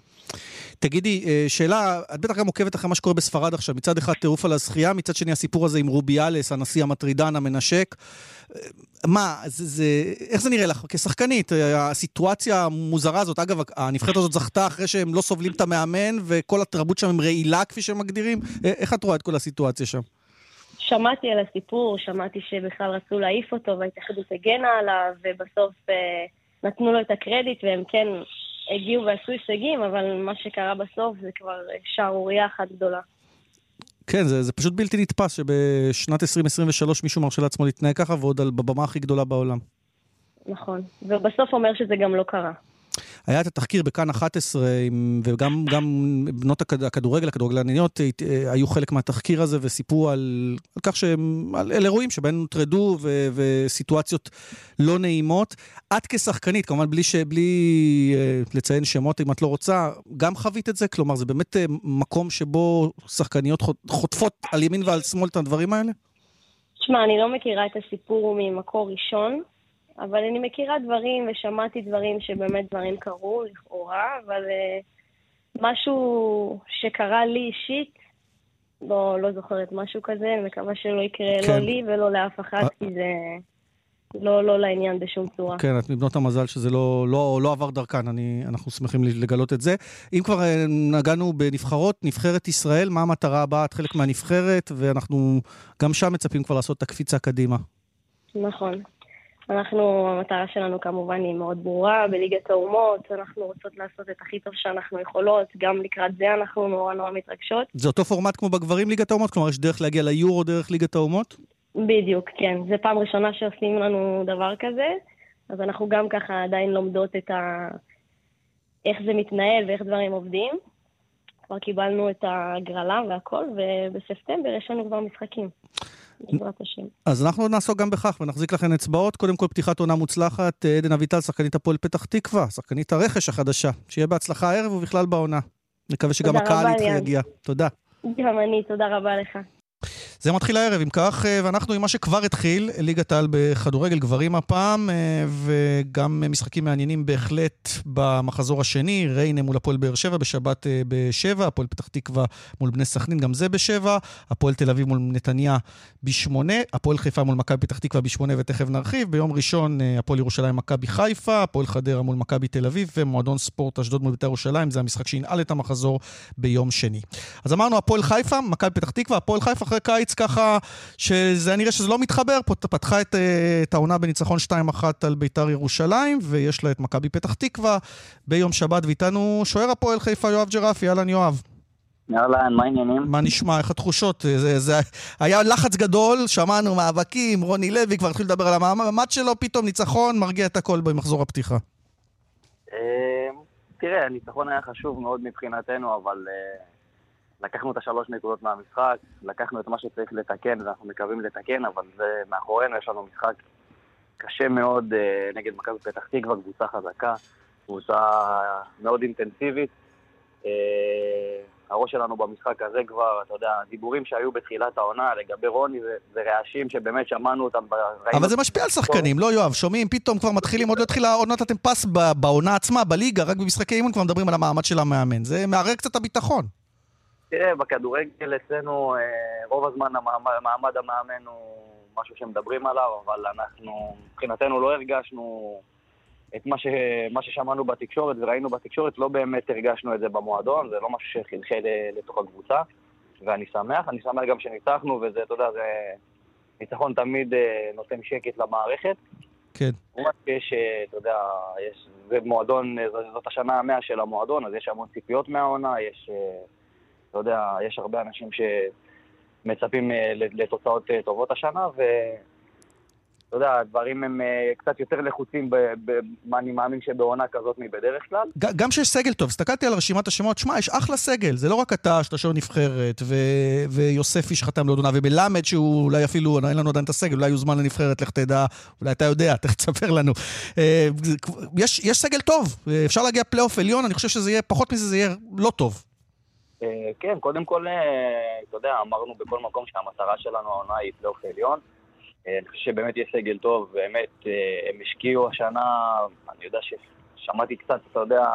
[SPEAKER 1] תגידי, אה, שאלה, את בטח גם עוקבת אחרי מה שקורה בספרד עכשיו. מצד אחד טירוף על הזכייה, מצד שני הסיפור הזה עם רוביאלס, הנשיא המטרידן, המנשק. אה, מה, זה, זה, איך זה נראה לך כשחקנית, אה, הסיטואציה המוזרה הזאת? אגב, הנבחרת הזאת זכתה אחרי שהם לא סובלים את המאמן, וכל התרבות שם הם רעילה, כפי שהם מגדירים. איך את רואה את כל הסיטואציה שם?
[SPEAKER 6] שמעתי על הסיפור, שמעתי שבכלל רצו להעיף אותו וההתאחדות הגנה עליו, ובסוף אה, נתנו לו את הקרדיט, והם כן הגיעו ועשו הישגים, אבל מה שקרה בסוף זה כבר שערורייה אחת גדולה.
[SPEAKER 1] כן, זה, זה פשוט בלתי נתפס שבשנת 2023 מישהו מרשה לעצמו להתנהג ככה, ועוד על, בבמה הכי גדולה בעולם.
[SPEAKER 6] נכון, ובסוף אומר שזה גם לא קרה.
[SPEAKER 1] היה את התחקיר בכאן 11, וגם בנות הכדורגל, הכדורגלניות, אה, אה, היו חלק מהתחקיר הזה וסיפרו על, על כך שהם, על, על אירועים שבהם הוטרדו וסיטואציות לא נעימות. את כשחקנית, כמובן בלי, ש, בלי uh, לציין שמות אם את לא רוצה, גם חווית את זה? כלומר, זה באמת uh, מקום שבו שחקניות חוטפות על ימין ועל שמאל את הדברים האלה?
[SPEAKER 6] תשמע, אני לא מכירה את הסיפור ממקור ראשון. אבל אני מכירה דברים ושמעתי דברים שבאמת דברים קרו, לכאורה, אבל uh, משהו שקרה לי אישית, לא, לא זוכרת משהו כזה, אני מקווה שלא יקרה לא כן. לא לי ולא לאף אחד, כי זה לא, לא לעניין בשום צורה.
[SPEAKER 1] כן, את מבנות המזל שזה לא, לא, לא עבר דרכן, אני, אנחנו שמחים לגלות את זה. אם כבר אה, נגענו בנבחרות, נבחרת ישראל, מה המטרה הבאה? את חלק מהנבחרת, ואנחנו גם שם מצפים כבר לעשות את הקפיצה קדימה.
[SPEAKER 6] נכון. אנחנו, המטרה שלנו כמובן היא מאוד ברורה, בליגת האומות, אנחנו רוצות לעשות את הכי טוב שאנחנו יכולות, גם לקראת זה אנחנו נורא נורא מתרגשות.
[SPEAKER 1] זה אותו פורמט כמו בגברים ליגת האומות? כלומר, יש דרך להגיע ליורו דרך ליגת האומות?
[SPEAKER 6] בדיוק, כן. זו פעם ראשונה שעושים לנו דבר כזה, אז אנחנו גם ככה עדיין לומדות את ה... איך זה מתנהל ואיך דברים עובדים. כבר קיבלנו את הגרלה והכל, ובספטמבר יש לנו כבר משחקים. בעזרת השם.
[SPEAKER 1] אז אנחנו נעסוק גם בכך ונחזיק לכם אצבעות. קודם כל, פתיחת עונה מוצלחת. עדן אביטל, שחקנית הפועל פתח תקווה, שחקנית הרכש החדשה. שיהיה בהצלחה הערב ובכלל בעונה. נקווה שגם הקהל איתך יגיע. תודה.
[SPEAKER 6] גם אני, תודה רבה לך.
[SPEAKER 1] זה מתחיל הערב, אם כך, אה, ואנחנו עם מה שכבר התחיל, ליגת העל בכדורגל גברים הפעם, אה, וגם משחקים מעניינים בהחלט במחזור השני, ריינה מול הפועל באר שבע בשבת אה, בשבע, הפועל פתח תקווה מול בני סכנין, גם זה בשבע, הפועל תל אביב מול נתניה בשמונה, הפועל חיפה מול מכבי פתח תקווה בשמונה, ותכף נרחיב. ביום ראשון, הפועל ירושלים מכבי חיפה, הפועל חדרה מול מכבי תל אביב, ומועדון ספורט אשדוד מול בית"ר ירושלים, זה המשחק שינעל את המחזור ביום שני. אז אמרנו, הפועל חיפה, אחרי קיץ ככה, שזה נראה שזה לא מתחבר, פתחה את, אה, את העונה בניצחון 2-1 על ביתר ירושלים, ויש לה את מכבי פתח תקווה ביום שבת, ואיתנו שוער הפועל חיפה, יואב ג'רפי, אהלן יואב.
[SPEAKER 7] אהלן, מה העניינים?
[SPEAKER 1] מה נשמע, איך התחושות? זה, זה היה לחץ גדול, שמענו מאבקים, רוני לוי כבר התחיל לדבר על המעמד שלו, פתאום ניצחון, מרגיע את הכל במחזור הפתיחה.
[SPEAKER 7] אה, תראה, הניצחון היה חשוב מאוד מבחינתנו, אבל אה, לקחנו את השלוש נקודות מהמשחק, לקחנו את מה שצריך לתקן ואנחנו מקווים לתקן, אבל זה מאחורינו, יש לנו משחק קשה מאוד אה, נגד מכבי פתח תקווה, קבוצה חזקה, קבוצה מאוד אינטנסיבית. אה, הראש שלנו במשחק הזה כבר, אתה יודע, דיבורים שהיו בתחילת העונה לגבי רוני זה, רעשים שבאמת שמענו אותם.
[SPEAKER 1] אבל זה משפיע על שחקנים, לא יואב, שומעים, פתאום כבר מתחילים, עוד לא התחילה העונת אתם פס בעונה עצמה, בליגה, רק במשחקי אימון כבר מדברים על המעמד של המאמן. זה מערער קצת הביטחון.
[SPEAKER 7] תראה, בכדורגל אצלנו אה, רוב הזמן מעמד המאמן הוא משהו שמדברים עליו, אבל אנחנו מבחינתנו לא הרגשנו את מה, ש, מה ששמענו בתקשורת וראינו בתקשורת, לא באמת הרגשנו את זה במועדון, זה לא משהו שחלחל לתוך הקבוצה, ואני שמח, אני שמח גם שניצחנו, וזה, אתה יודע, זה ניצחון תמיד אה, נותן שקט למערכת.
[SPEAKER 1] כן.
[SPEAKER 7] שיש, אה, אתה יודע, יש, זה מועדון, זאת השנה המאה של המועדון, אז יש המון ציפיות מהעונה, יש... אתה יודע, יש הרבה אנשים שמצפים אה, לתוצאות אה, טובות השנה, ואתה יודע, הדברים הם אה, קצת יותר לחוצים, מה אני מאמין שבעונה כזאת מבדרך כלל.
[SPEAKER 1] גם שיש סגל טוב, הסתכלתי על רשימת השמות, שמע, יש אחלה סגל, זה לא רק אתה, שאתה שוער נבחרת, ו- ויוספי שחתם לעוד עונה, ומלמד שהוא אולי אפילו, אין לנו עדיין את הסגל, אולי יוזמן לנבחרת, לך תדע, אולי אתה יודע, תכף תספר לנו. יש, יש סגל טוב, אפשר להגיע פלייאוף עליון, אני חושב שזה יהיה, פחות מזה זה יהיה לא טוב.
[SPEAKER 7] אה, כן, קודם כל, אה, אתה יודע, אמרנו בכל מקום שהמטרה שלנו העונה היא פלייאוף עליון. אה, אני חושב שבאמת יש סגל טוב, באמת, הם השקיעו השנה, אני יודע ששמעתי קצת, אתה יודע,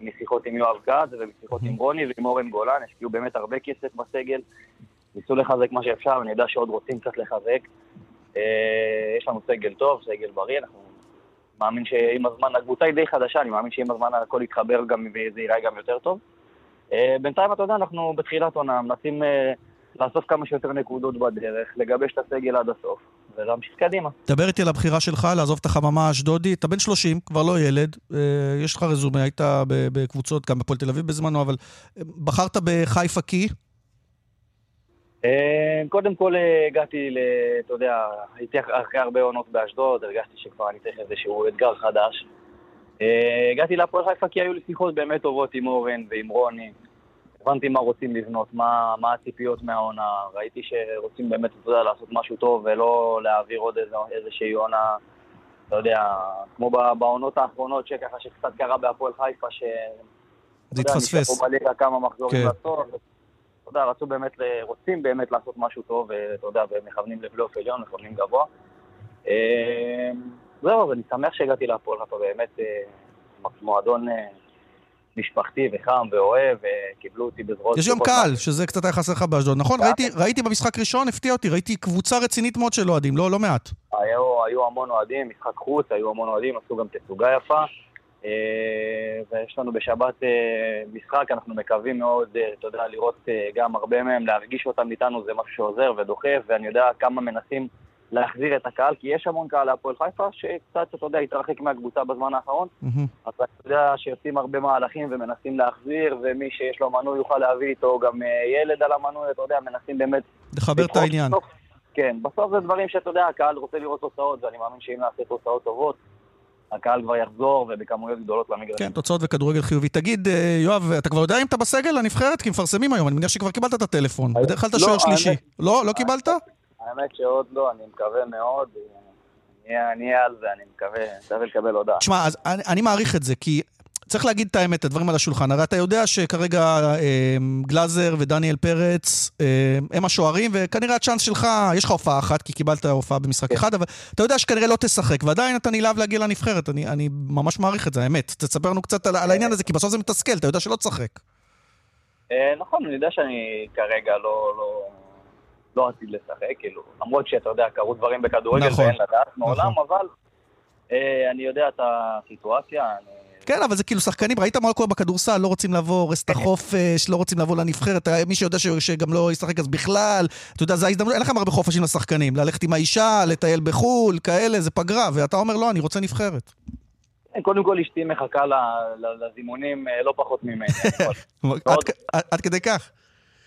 [SPEAKER 7] משיחות עם יואב כץ ומשיחות עם רוני ועם אורן גולן, השקיעו באמת הרבה כסף בסגל, ניסו לחזק מה שאפשר, אני יודע שעוד רוצים קצת לחזק. יש לנו סגל טוב, סגל בריא, אנחנו מאמין שעם הזמן, הקבוצה היא די חדשה, אני מאמין שעם הזמן הכל יתחבר גם וזה ייראה גם יותר טוב. אה, בינתיים, אתה יודע, אנחנו בתחילת עונה, מנסים אה, לאסוף כמה שיותר נקודות בדרך, לגבש את הסגל עד הסוף, ולהמשיך קדימה.
[SPEAKER 1] דבר איתי על הבחירה שלך לעזוב את החממה האשדודית. אתה בן 30, כבר לא ילד, אה, יש לך רזומה, היית בקבוצות, גם בפועל תל אביב בזמנו, אבל בחרת בחיפה כי?
[SPEAKER 7] קודם כל הגעתי, אתה יודע, הייתי אחרי הרבה עונות באשדוד, הרגשתי שכבר אני צריך איזשהו אתגר חדש. אה, הגעתי להפועל חיפה כי היו לי שיחות באמת טובות עם אורן ועם רוני. הבנתי מה רוצים לבנות, מה, מה הציפיות מהעונה. ראיתי שרוצים באמת, אתה יודע, לעשות משהו טוב ולא להעביר עוד איזו, איזושהי עונה, אתה יודע, כמו בעונות האחרונות, שככה שקצת קרה בהפועל חיפה, ש...
[SPEAKER 1] זה התפספס.
[SPEAKER 7] נשארו בליגה כמה מחזורים כן. לסוף. אתה יודע, רצו באמת, רוצים באמת לעשות משהו טוב, ואתה יודע, ומכוונים לפלייאוף עליון, מכוונים גבוה. אה, זהו, אז אני שמח שהגעתי להפועל חיפה, באמת אה, מועדון אה, משפחתי וחם ואוהב, וקיבלו אותי בזרועות...
[SPEAKER 1] יש גם קהל, שזה קצת היה חסר לך באשדוד, נכון? ראיתי, ראיתי במשחק ראשון, הפתיע אותי, ראיתי קבוצה רצינית מאוד של אוהדים, לא, לא מעט.
[SPEAKER 7] היו, היו המון אוהדים, משחק חוץ, היו המון אוהדים, עשו גם תצוגה יפה. אה, ויש לנו בשבת משחק, אנחנו מקווים מאוד, אתה יודע, לראות גם הרבה מהם, להרגיש אותם איתנו, זה משהו שעוזר ודוחף, ואני יודע כמה מנסים להחזיר את הקהל, כי יש המון קהל להפועל חיפה, שקצת, אתה יודע, התרחק מהקבוצה בזמן האחרון. אז אתה יודע שיוצאים הרבה מהלכים ומנסים להחזיר, ומי שיש לו מנוי יוכל להביא איתו גם אה, ילד על המנוי, אתה יודע, מנסים באמת...
[SPEAKER 1] לחבר את העניין.
[SPEAKER 7] בסוף, כן, בסוף זה דברים שאתה יודע, הקהל רוצה לראות תוצאות, ואני מאמין שאם נעשה תוצאות טובות, הקהל כבר יחזור ובכמויות גדולות למגרש.
[SPEAKER 1] כן, תוצאות וכדורגל חיובי. תגיד, אה, יואב, אתה כבר יודע אם אתה בסגל הנבחרת? כי מפרסמים היום, אני מניח שכבר קיבלת את הטלפון. בדרך כלל אתה שוער שלישי. לא? לא קיבלת?
[SPEAKER 7] האמת שעוד לא, אני מקווה מאוד. אני אהיה על זה, אני מקווה, צריך לקבל הודעה.
[SPEAKER 1] תשמע, אז אני, אני מעריך את זה, כי צריך להגיד את האמת, את הדברים על השולחן. הרי אתה יודע שכרגע אה, גלאזר ודניאל פרץ אה, הם השוערים, וכנראה הצ'אנס שלך, יש לך הופעה אחת, כי קיבלת הופעה במשחק אחד, אבל אתה יודע שכנראה לא תשחק, ועדיין אתה נלהב להגיע לנבחרת. אני, אני ממש מעריך את זה, האמת. תספר לנו קצת על, על העניין הזה, כי בסוף זה מתסכל, אתה יודע שלא תשחק.
[SPEAKER 7] אה, נכון, אני יודע שאני כרגע לא, לא, לא עתיד לשחק, כאילו, למרות שאתה יודע, קרו דברים בכדורגל
[SPEAKER 1] נכון,
[SPEAKER 7] ואין לדעת מעולם,
[SPEAKER 1] נכון.
[SPEAKER 7] אבל אה, אני יודע את הסיטואציה, אני...
[SPEAKER 1] כן, אבל זה כאילו שחקנים, ראית מה קורה בכדורסל, לא רוצים לבוא, את החופש, לא רוצים לבוא לנבחרת, מי שיודע שגם לא ישחק אז בכלל, אתה יודע, זו ההזדמנות, אין לכם הרבה חופשים לשחקנים, ללכת עם האישה, לטייל בחו"ל, כאלה, זה פגרה, ואתה אומר, לא, אני רוצה נבחרת.
[SPEAKER 7] כן, קודם כל אשתי מחכה לזימונים אה, לא פחות ממני.
[SPEAKER 1] עד כדי כך.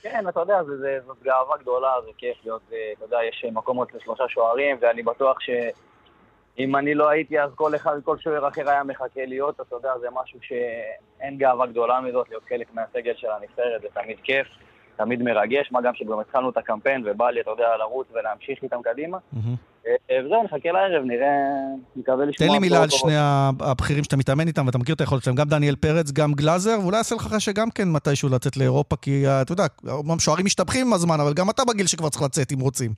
[SPEAKER 7] כן, אתה יודע, זה, זה, זאת גאווה גדולה, זה כיף להיות, אה, אתה יודע, יש מקום רק לשלושה שוערים, ואני בטוח שאם אני לא הייתי, אז כל אחד, כל שוער אחר היה מחכה להיות, אתה יודע, זה משהו שאין גאווה גדולה מזאת, להיות חלק מהסגל של הנבחרת, זה תמיד כיף, תמיד מרגש, מה גם שגם התחלנו את הקמפיין, ובא לי, אתה יודע, לרוץ ולהמשיך איתם קדימה. אה, אה, וזהו, נחכה לערב, נראה, נקווה לשמוע...
[SPEAKER 1] תן לי מילה על שני הבכירים שאתה מתאמן איתם, ואתה מכיר את היכולת שלהם, גם דניאל פרץ, גם גלאזר, ואולי יעשה לך חשק גם כן מתישהו לצאת לאירופה, כי אה, אתה יודע, אומנם שוערים משתבחים עם הזמן, אבל גם אתה בגיל שכבר צריך לצאת אם רוצים.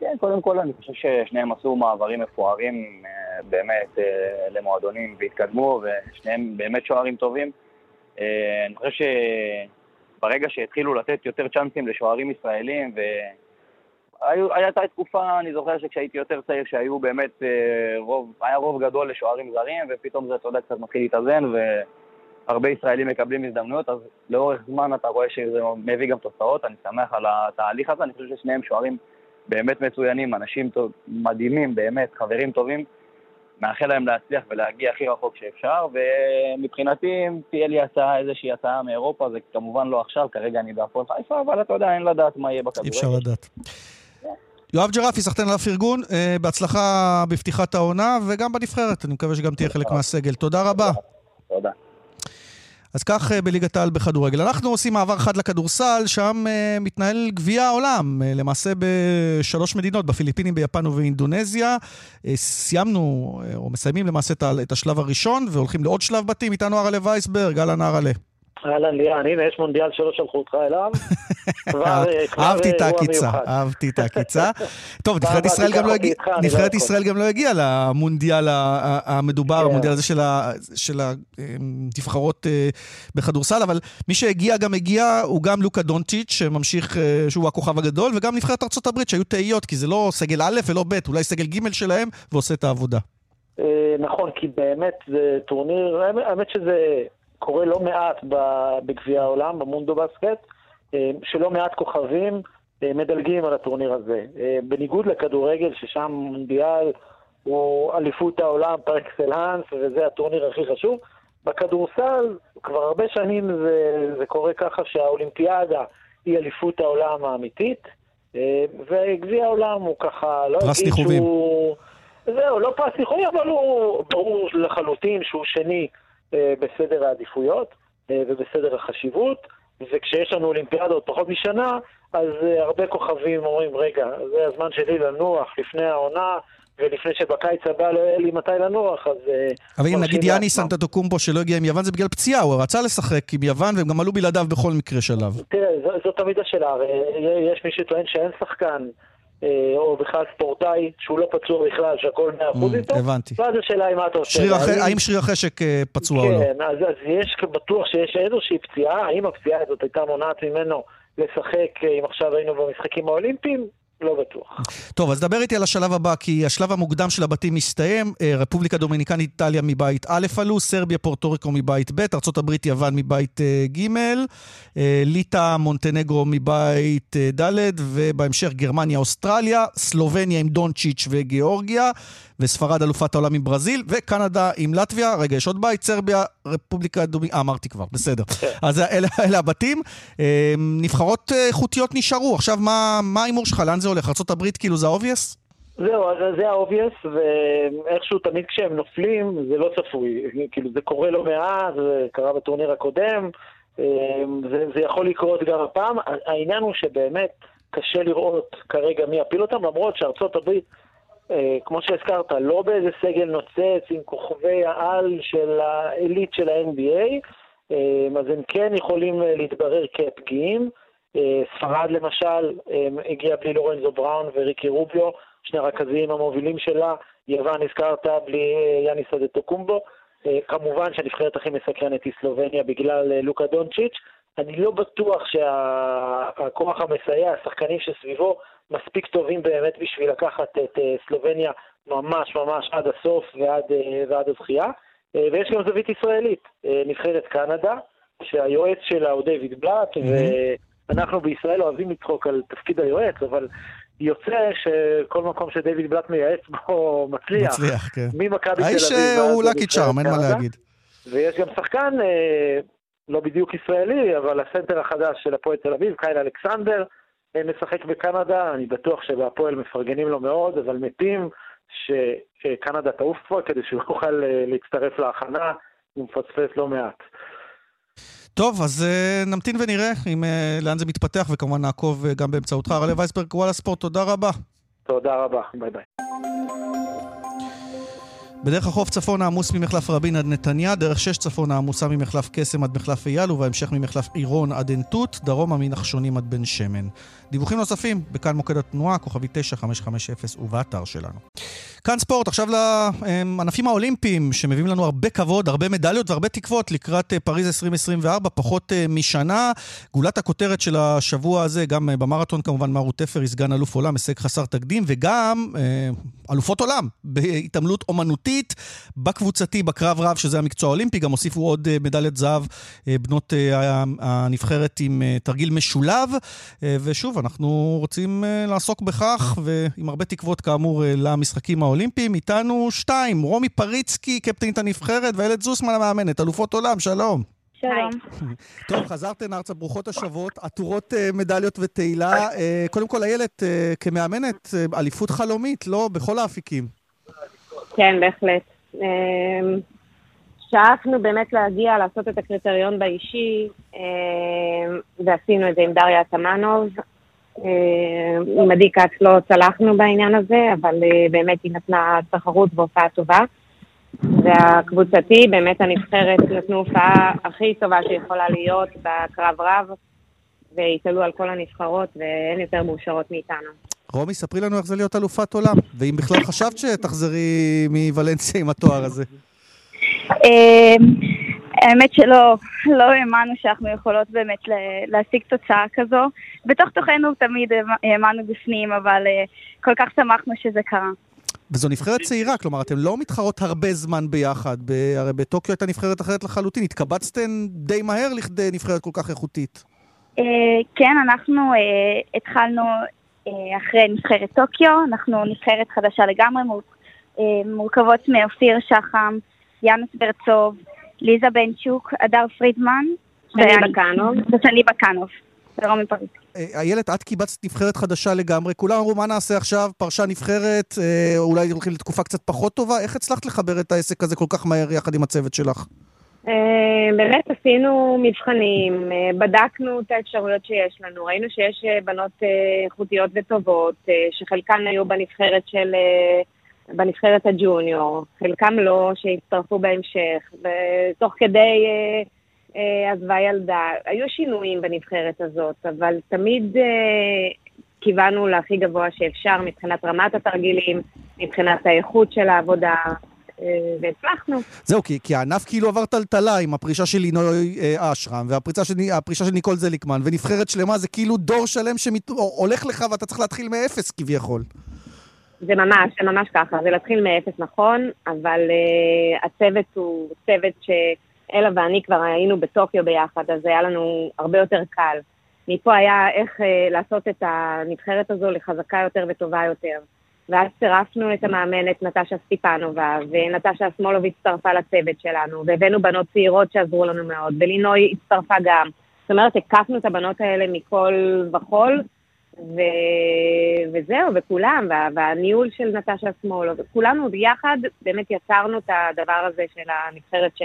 [SPEAKER 7] כן, קודם כל אני חושב ששניהם עשו מעברים מפוארים באמת למועדונים והתקדמו, ושניהם באמת שוערים טובים. אני חושב שברגע שהתחילו לתת יותר צ'אנסים לשוערים ישראלים, והייתה תקופה, אני זוכר שכשהייתי יותר צעיר, שהיו באמת אה, רוב, היה רוב גדול לשוערים זרים, ופתאום זה, אתה יודע, קצת מתחיל להתאזן, והרבה ישראלים מקבלים הזדמנויות, אז לאורך זמן אתה רואה שזה מביא גם תוצאות, אני שמח על התהליך הזה, אני חושב ששניהם שוערים באמת מצוינים, אנשים טוב, מדהימים, באמת, חברים טובים. מאחל להם להצליח ולהגיע הכי רחוק שאפשר, ומבחינתי, אם תהיה לי הצעה, איזושהי הצעה מאירופה, זה כמובן לא עכשיו, כרגע אני בהפועל חיפה, אבל אתה יודע, אין לדעת מה יהיה
[SPEAKER 1] אי
[SPEAKER 7] בכדורגל.
[SPEAKER 1] אפשר לדעת. יואב ג'רפי, סחטיין על הפרגון, אה, בהצלחה בפתיחת העונה, וגם בנבחרת, אני מקווה שגם תהיה חלק מהסגל. תודה רבה.
[SPEAKER 7] תודה.
[SPEAKER 1] אז כך אה, בליגת העל בכדורגל. אנחנו עושים מעבר חד לכדורסל, שם אה, מתנהל גביע העולם, אה, למעשה בשלוש מדינות, בפיליפינים, ביפן ובאינדונזיה. סיימנו, או מסיימים למעשה את השלב הראשון, והולכים לעוד שלב בתים. איתנו הרלה וייסברג, אהלן הרלה.
[SPEAKER 8] אהלן ליאן, הנה יש מונדיאל שלא שלחו אותך אליו. אה, כבר
[SPEAKER 1] אהבתי את העקיצה. אהבתי את העקיצה. טוב, נבחרת ישראל גם לא הגיעה,
[SPEAKER 8] לא.
[SPEAKER 1] ישראל גם לא הגיעה למונדיאל המדובר. המונדיאל הזה של ה- של הנבחרות אה, בכדורסל, אבל מי שהגיע גם הגיע, הוא גם לוקה דונצ'יץ', שממשיך, אה, שהוא הכוכב הגדול, וגם נבחרת הברית, שהיו תהיות, כי זה לא סגל א' ולא ב', אולי סגל ג' שלהם, ועושה את העבודה.
[SPEAKER 8] אה, נכון, כי באמת זה טורניר, האמת שזה קורה לא מעט בגביע העולם, במונדובאסקט, אה, שלא מעט כוכבים אה, מדלגים על הטורניר הזה. אה, בניגוד לכדורגל, ששם מונדיאל הוא אליפות העולם par excellence, וזה הטורניר הכי חשוב, בכדורסל כבר הרבה שנים זה, זה קורה ככה שהאולימפיאדה היא אליפות העולם האמיתית, וגביע העולם הוא ככה, לא
[SPEAKER 1] פרס ניחובים.
[SPEAKER 8] שהוא... זהו, לא פרס ניחובים, אבל הוא ברור לחלוטין שהוא שני בסדר העדיפויות אה, ובסדר החשיבות, וכשיש לנו אולימפיאדות פחות משנה, אז אה, הרבה כוכבים אומרים, רגע, זה הזמן שלי לנוח לפני העונה, ולפני שבקיץ הבא לא יהיה לי מתי לנוח, אז... אה,
[SPEAKER 1] אבל אם נגיד יאני
[SPEAKER 8] לעצמם.
[SPEAKER 1] סנטטוקומבו שלא הגיע עם יוון, זה בגלל פציעה, הוא רצה לשחק עם יוון, והם גם עלו בלעדיו בכל מקרה שלב.
[SPEAKER 8] תראה, זו, זו תמיד השאלה, הרי יש מי שטוען שאין שחקן, אה, או בכלל ספורטאי, שהוא לא פצוע בכלל, שהכל 100%
[SPEAKER 1] Mm,
[SPEAKER 8] איתו,
[SPEAKER 1] הבנתי.
[SPEAKER 8] ואז השאלה היא מה אתה עושה. האם-
[SPEAKER 1] שריר החשק אה, פצוע או לא?
[SPEAKER 8] כן, אז, אז יש בטוח שיש איזושהי פציעה, האם הפציעה הזאת הייתה מונעת ממנו לשחק, אה, אם עכשיו היינו במשחקים האולימפיים? לא בטוח.
[SPEAKER 1] טוב, אז דבר איתי על השלב הבא, כי השלב המוקדם של הבתים מסתיים. אה, רפובליקה דומיניקנית איטליה מבית א' עלו, סרביה פורטוריקו מבית ב', ארה"ב יוון מבית אה, ג', אה, ליטא מונטנגרו מבית ד', ובהמשך גרמניה אוסטרליה, סלובניה עם דונצ'יץ' וגיאורגיה, וספרד אלופת העולם עם ברזיל, וקנדה עם לטביה. רגע, יש עוד בית, סרביה, רפובליקה דומיניקנית, אה, אמרתי כבר, בסדר. אז אלה, אלה הבתים. נבחרות איכותיות נשארו. עכשיו, מה מה ההימור שלך? לאן זה הולך? ארה"ב כאילו זה ה
[SPEAKER 8] obvious? זהו, זה ה obvious, ואיכשהו תמיד כשהם נופלים זה לא צפוי. כאילו זה קורה לא מעט, זה קרה בטורניר הקודם, אה, זה, זה יכול לקרות גם הפעם. העניין הוא שבאמת קשה לראות כרגע מי יפיל אותם, למרות שארצות הברית אה, כמו שהזכרת, לא באיזה סגל נוצץ עם כוכבי העל של העילית של ה-NBA, אז הם כן יכולים להתברר כפגיעים. ספרד למשל הגיע בלי לורנזו בראון וריקי רוביו, שני הרכזים המובילים שלה, יוון הזכרת בלי יאניס אדטוקומבו. כמובן שהנבחרת הכי מסקרנת היא סלובניה בגלל לוקה דונצ'יץ'. אני לא בטוח שהכוח המסייע, השחקנים שסביבו, מספיק טובים באמת בשביל לקחת את אה, סלובניה ממש ממש עד הסוף ועד, אה, ועד הזכייה. אה, ויש גם זווית ישראלית, נבחרת קנדה, שהיועץ שלה הוא דיוויד בלאט, mm-hmm. ואנחנו בישראל אוהבים לצחוק על תפקיד היועץ, אבל יוצא שכל מקום שדיוויד בלאט מייעץ בו מצליח.
[SPEAKER 1] מצליח, כן.
[SPEAKER 8] ממכבי תל אביב.
[SPEAKER 1] האיש הוא לקי צ'ארם, אין מה להגיד.
[SPEAKER 8] ויש גם שחקן, לא בדיוק ישראלי, אבל הסנטר החדש של הפועל תל אביב, קייל אלכסנדר, משחק בקנדה, אני בטוח שבהפועל מפרגנים לו מאוד, אבל מתים שקנדה תעוף כבר כדי שהוא יוכל אה, להצטרף להכנה, הוא מפספס לא מעט.
[SPEAKER 1] טוב, אז uh, נמתין ונראה אם, uh, לאן זה מתפתח, וכמובן נעקוב uh, גם באמצעותך. רלי וייסברג, וואלה ספורט, תודה רבה.
[SPEAKER 8] תודה רבה, ביי ביי.
[SPEAKER 1] בדרך החוף צפון העמוס ממחלף רבין עד נתניה, דרך שש צפון העמוסה ממחלף קסם עד מחלף אייל, ובהמשך ממחלף עירון עד עין תות, דרומה מנחשונים עד בן שמן. דיווחים נוספים בכאן מוקד התנועה, כוכבי 9550 ובאתר שלנו. כאן ספורט, עכשיו לענפים האולימפיים, שמביאים לנו הרבה כבוד, הרבה מדליות והרבה תקוות לקראת אה, פריז 2024, פחות אה, משנה. גולת הכותרת של השבוע הזה, גם אה, במרתון כמובן, מרו תפר היא סגן אלוף עולם, הישג חסר תקדים, וגם אלופות עולם בהתעמלות אומנותית, בקבוצתי, בקרב רב, שזה המקצוע האולימפי, גם הוסיפו עוד מדליית זהב, בנות הנבחרת עם תרגיל משולב. ושוב, אנחנו רוצים לעסוק בכך, ועם הרבה תקוות כאמור למשחקים האולימפיים. איתנו שתיים, רומי פריצקי, קפטנית הנבחרת, ואיילת זוסמן המאמנת, אלופות עולם, שלום.
[SPEAKER 9] שלום.
[SPEAKER 1] טוב, חזרתן ארצה, ברוכות השבות, עטורות uh, מדליות ותהילה. Uh, קודם כל, איילת, uh, כמאמנת, אליפות חלומית, לא? בכל האפיקים.
[SPEAKER 9] כן, בהחלט. שאפנו באמת להגיע, לעשות את הקריטריון באישי, ועשינו את זה עם דריה תמנוב. אה, עם עדי כץ לא צלחנו בעניין הזה, אבל אה, באמת היא נתנה תחרות והופעה טובה. והקבוצתי, באמת הנבחרת נתנו הופעה הכי טובה שיכולה להיות בקרב רב, והתעלו על כל הנבחרות, ואין יותר מאושרות מאיתנו.
[SPEAKER 1] רומי, ספרי לנו איך זה להיות אלופת עולם, ואם בכלל חשבת שתחזרי מוולנסיה עם התואר הזה.
[SPEAKER 9] האמת שלא, לא האמנו שאנחנו יכולות באמת להשיג תוצאה כזו. בתוך תוכנו תמיד האמנו בפנים, אבל אה, כל כך שמחנו שזה קרה.
[SPEAKER 1] וזו נבחרת צעירה, כלומר, אתן לא מתחרות הרבה זמן ביחד. ב- הרי בטוקיו הייתה נבחרת אחרת לחלוטין. התקבצתן די מהר לכדי נבחרת כל כך איכותית.
[SPEAKER 9] אה, כן, אנחנו אה, התחלנו אחרי נבחרת טוקיו, אנחנו נבחרת חדשה לגמרי, מורכבות מאופיר שחם, יאנוס ברצוב, ליזה בנצ'וק, הדר פרידמן.
[SPEAKER 10] שני בקאנוב.
[SPEAKER 9] ושני בקאנוב. ורומי פריט.
[SPEAKER 1] אה, איילת, את קיבצת נבחרת חדשה לגמרי. כולם אמרו, מה נעשה עכשיו? פרשה נבחרת, אה, אולי הולכים לתקופה קצת פחות טובה. איך הצלחת לחבר את העסק הזה כל כך מהר יחד עם הצוות שלך?
[SPEAKER 10] אה, באמת עשינו מבחנים, בדקנו את האפשרויות שיש לנו. ראינו שיש בנות איכותיות וטובות, שחלקן היו בנבחרת של... בנבחרת הג'וניור, חלקם לא, שהצטרפו בהמשך, ותוך כדי אה, אה, עזבה ילדה. היו שינויים בנבחרת הזאת, אבל תמיד אה, כיוונו להכי גבוה שאפשר מבחינת רמת התרגילים, מבחינת האיכות של העבודה. אה, והצלחנו.
[SPEAKER 1] זהו, כי, כי הענף כאילו עבר טלטלה עם הפרישה של לינוי אה, אשרם והפרישה של, של ניקול זליקמן, ונבחרת שלמה זה כאילו דור שלם שהולך לך ואתה צריך להתחיל מאפס כביכול.
[SPEAKER 10] זה ממש, זה ממש ככה, זה להתחיל מאפס נכון, אבל uh, הצוות הוא צוות שאלה ואני כבר היינו בטוקיו ביחד, אז היה לנו הרבה יותר קל. מפה היה איך uh, לעשות את הנבחרת הזו לחזקה יותר וטובה יותר. ואז צירפנו את המאמנת נטשה סטיפנובה, ונטשה אסמולוב הצטרפה לצוות שלנו, והבאנו בנות צעירות שעזרו לנו מאוד, ולינוי הצטרפה גם. זאת אומרת, הקפנו את הבנות האלה מכל וכול, ו... וזהו, וכולם, וה... והניהול של נטשה שמאלו, וכולנו ביחד באמת יצרנו את הדבר הזה של הנבחרת ש...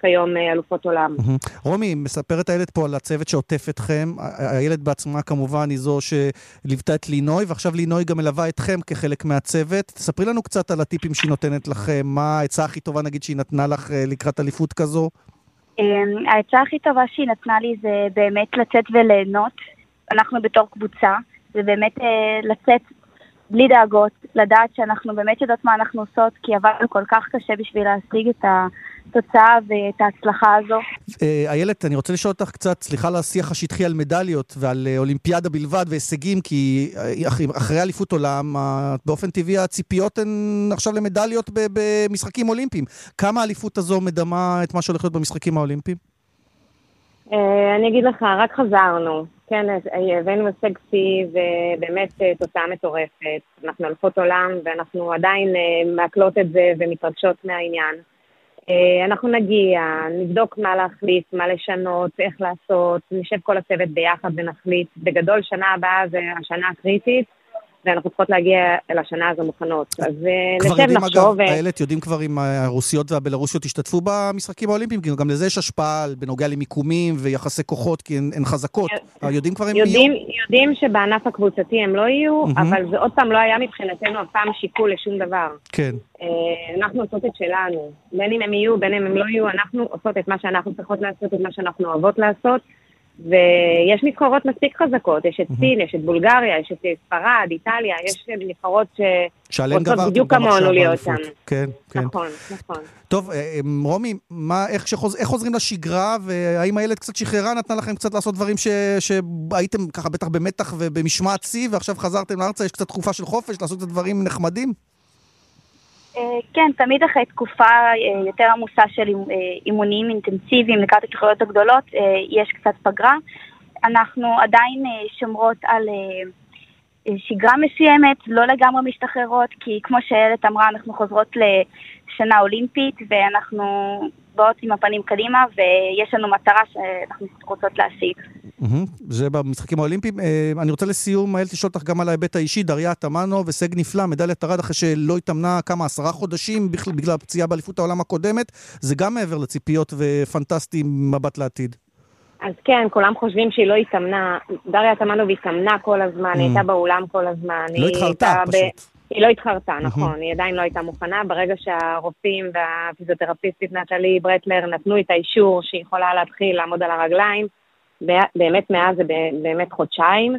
[SPEAKER 10] כיום אה, אלופות עולם.
[SPEAKER 1] רומי, מספרת הילד פה על הצוות שעוטף אתכם. הילד בעצמה כמובן היא זו שליוותה את לינוי, ועכשיו לינוי גם מלווה אתכם כחלק מהצוות. תספרי לנו קצת על הטיפים שהיא נותנת לכם, מה העצה הכי טובה נגיד שהיא נתנה לך אה, לקראת אליפות כזו?
[SPEAKER 9] אמ, העצה הכי טובה שהיא נתנה לי זה באמת לצאת וליהנות. אנחנו בתור קבוצה, זה באמת אה, לצאת בלי דאגות, לדעת שאנחנו באמת יודעות מה אנחנו עושות, כי עבדנו כל כך קשה בשביל להשיג את התוצאה ואת ההצלחה הזו.
[SPEAKER 1] אה, איילת, אני רוצה לשאול אותך קצת, סליחה על השיח השטחי על מדליות ועל אה, אולימפיאדה בלבד והישגים, כי אחרי אליפות עולם, באופן טבעי הציפיות הן עכשיו למדליות במשחקים אולימפיים. כמה האליפות הזו מדמה את מה שהולך להיות במשחקים האולימפיים?
[SPEAKER 10] אני אגיד לך, רק חזרנו. כן, הבאנו הישג שיא ובאמת תוצאה מטורפת. אנחנו אלפות עולם ואנחנו עדיין מעכלות את זה ומתרגשות מהעניין. אה, אנחנו נגיע, נבדוק מה להחליט, מה לשנות, איך לעשות, נשב כל הצוות ביחד ונחליט. בגדול, שנה הבאה זה השנה הקריטית, ואנחנו צריכות להגיע אל השנה הזו מוכנות. אז אה, נשב,
[SPEAKER 1] נחשוב... כבר יודעים, אגב, איילת, יודעים כבר אם הרוסיות והבלרוסיות ישתתפו במשחקים האולימפיים? כי גם לזה יש השפעה בנוגע למיקומים ויחסי כוחות, כי הן, חזקות. אה, יודעים כבר אם
[SPEAKER 10] יהיו? יודעים שבענף הקבוצתי הם לא יהיו. אבל זה עוד פעם לא היה מבחינתנו אף פעם שיקול לשום דבר.
[SPEAKER 1] כן.
[SPEAKER 10] אה, אנחנו עושות את שלנו. בין אם הם יהיו, בין אם הם לא יהיו, אנחנו עושות את מה שאנחנו צריכות לעשות, את מה שאנחנו אוהבות לעשות. ויש נבחרות מספיק חזקות, יש את סין, יש את בולגריה, יש את ספרד, איטליה, יש נבחרות שרוצות בדיוק כמונו להיות שם.
[SPEAKER 1] כן, כן.
[SPEAKER 10] נכון, נכון.
[SPEAKER 1] טוב, אה, אה, רומי, מה, איך, שחוז, איך חוזרים לשגרה, והאם הילד קצת שחררה, נתנה לכם קצת לעשות דברים ש, שהייתם ככה בטח במתח ובמשמעת שיא, ועכשיו חזרתם לארצה, יש קצת תקופה של חופש, לעשות את הדברים נחמדים?
[SPEAKER 9] אה, כן, תמיד אחרי תקופה אה, יותר עמוסה של אה, אימונים אינטנסיביים לקראת התחרויות הגדולות, יש קצת פגרה. אנחנו עדיין שומרות על שגרה מסוימת, לא לגמרי משתחררות, כי כמו שאיילת אמרה, אנחנו חוזרות לשנה אולימפית, ואנחנו באות עם הפנים קדימה, ויש לנו מטרה שאנחנו רוצות להשיג.
[SPEAKER 1] זה במשחקים האולימפיים. אה, אני רוצה לסיום, איילת, לשאול אותך גם על ההיבט האישי. דריה תמנו וסג נפלא, מדליית ארד אחרי שלא התאמנה כמה, עשרה חודשים בגלל הפציעה באליפות העולם הקודמת. זה גם מעבר לציפיות ופנטסטי מבט לעתיד.
[SPEAKER 10] אז כן, כולם חושבים שהיא לא התאמנה. דריה תמנו התאמנה כל הזמן, היא הייתה באולם כל הזמן.
[SPEAKER 1] לא התחרתה, פשוט.
[SPEAKER 10] היא לא התחרתה, נכון, היא עדיין לא הייתה מוכנה. ברגע שהרופאים והפיזיותרפיסטית נטלי ברטלר נתנו את האישור שהיא יכולה להתחיל לעמוד על הרגליים, באמת מאז זה באמת חודשיים,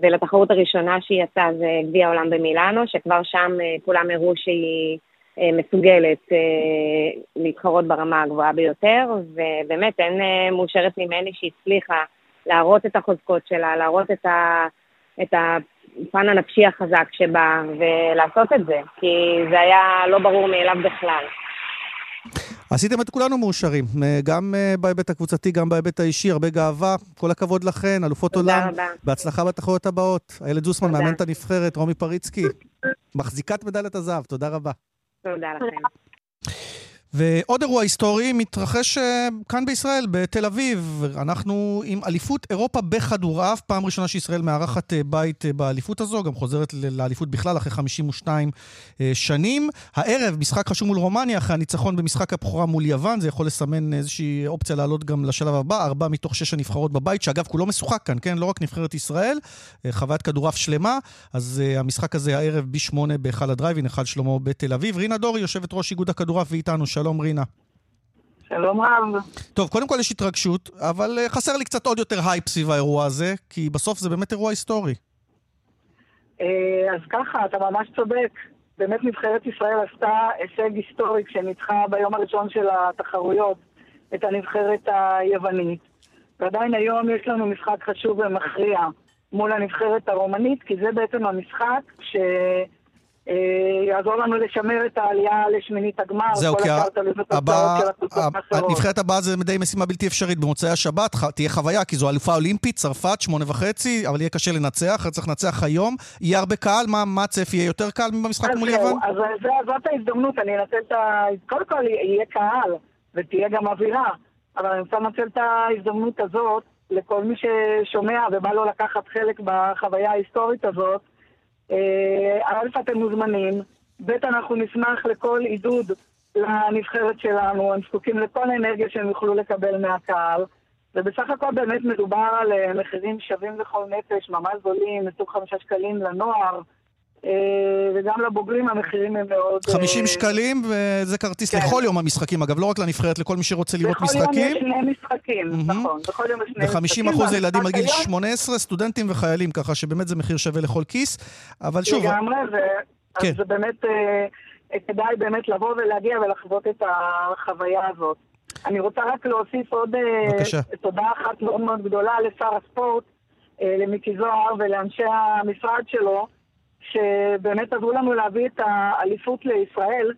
[SPEAKER 10] ולתחרות הראשונה שהיא יצאה זה גביע העולם במילאנו, שכבר שם אה, כולם הראו שהיא אה, מסוגלת אה, להתחרות ברמה הגבוהה ביותר, ובאמת אין מאושרת ממני שהיא הצליחה להראות את החוזקות שלה, להראות את, ה, את הפן הנפשי החזק שבה, ולעשות את זה, כי זה היה לא ברור מאליו בכלל.
[SPEAKER 1] עשיתם את כולנו מאושרים, אה, גם אה, בהיבט הקבוצתי, גם בהיבט האישי, הרבה גאווה. כל הכבוד לכן, אלופות עולם.
[SPEAKER 10] רבה.
[SPEAKER 1] בהצלחה בתחרויות הבאות. איילת זוסמן, מאמנת הנבחרת, רומי פריצקי, מחזיקת מדליית הזהב, תודה רבה.
[SPEAKER 10] תודה לכם.
[SPEAKER 1] ועוד אירוע היסטורי מתרחש אה, כאן בישראל, בתל אביב. אנחנו עם אליפות אירופה בכדורעף, פעם ראשונה שישראל מארחת אה, בית אה, באליפות הזו, גם חוזרת לאליפות בכלל אחרי 52 שנים. הערב, משחק חשוב מול רומניה, אחרי הניצחון במשחק הבכורה מול יוון, זה יכול לסמן איזושהי אופציה לעלות גם לשלב הבא, ארבע מתוך שש הנבחרות בבית, שאגב, כולו משוחק כאן, כן? לא רק נבחרת ישראל, חוויית כדורעף שלמה. אז המשחק הזה הערב ב-8 בהיכל הדרייב אין, היכל שלמה בתל אביב. רינה דור, יושבת ראש איגוד הכדורעף ואיתנו, רינה.
[SPEAKER 11] שלום רב.
[SPEAKER 1] טוב, קודם כל יש התרגשות, אבל uh, חסר לי קצת עוד יותר הייפ סביב האירוע הזה, כי בסוף זה באמת אירוע היסטורי.
[SPEAKER 11] Uh, אז ככה, אתה ממש צודק. באמת נבחרת ישראל עשתה הישג היסטורי כשניצחה ביום הראשון של התחרויות את הנבחרת היוונית. ועדיין היום יש לנו משחק חשוב ומכריע מול הנבחרת הרומנית, כי זה בעצם המשחק ש... אה, יעזור לנו לשמר את העלייה לשמינית הגמר.
[SPEAKER 1] זהו, כי הנבחרת הבאה זה די משימה בלתי אפשרית. במוצאי השבת תהיה חוויה, כי זו אלופה אולימפית, צרפת, שמונה וחצי, אבל יהיה קשה לנצח, צריך לנצח היום. יהיה הרבה קהל, מה הצפי? יהיה יותר קל במשחק מול יוון?
[SPEAKER 11] אז זאת ההזדמנות, אני אנצל את ה... קודם כל יהיה קהל, ותהיה גם אווירה, אבל אני רוצה לנצל את ההזדמנות הזאת לכל מי ששומע ובא לו לקחת חלק בחוויה ההיסטורית הזאת. אה, א', אתם מוזמנים, ב', אנחנו נשמח לכל עידוד לנבחרת שלנו, הם זקוקים לכל האנרגיה שהם יוכלו לקבל מהקהל. ובסך הכל באמת מדובר על אה, מחירים שווים לכל נפש, ממש זולים, מסוג חמישה שקלים לנוער, אה, וגם לבוגרים המחירים הם מאוד...
[SPEAKER 1] 50
[SPEAKER 11] אה,
[SPEAKER 1] שקלים, וזה כרטיס
[SPEAKER 11] כן.
[SPEAKER 1] לכל יום המשחקים, אגב, לא רק לנבחרת, לכל מי שרוצה לראות
[SPEAKER 11] בכל יום יש
[SPEAKER 1] משחקים.
[SPEAKER 11] שני משחקים, נכון, בכל יום יש שני משחקים.
[SPEAKER 1] ו-50% לילדים עד גיל
[SPEAKER 11] והמשחק היום-
[SPEAKER 1] 18, סטודנטים וחיילים, ככה שבאמת זה מחיר שווה לכל כיס. אבל שוב,
[SPEAKER 11] לגמרי, ו...
[SPEAKER 1] כן.
[SPEAKER 11] אז זה באמת, אה, אה, כדאי באמת לבוא ולהגיע ולחוות את החוויה הזאת. אני רוצה רק להוסיף עוד אה,
[SPEAKER 1] בבקשה.
[SPEAKER 11] תודה אחת מאוד מאוד גדולה לשר הספורט, אה, למיקי זוהר ולאנשי המשרד שלו, שבאמת עזרו לנו להביא את האליפות לישראל,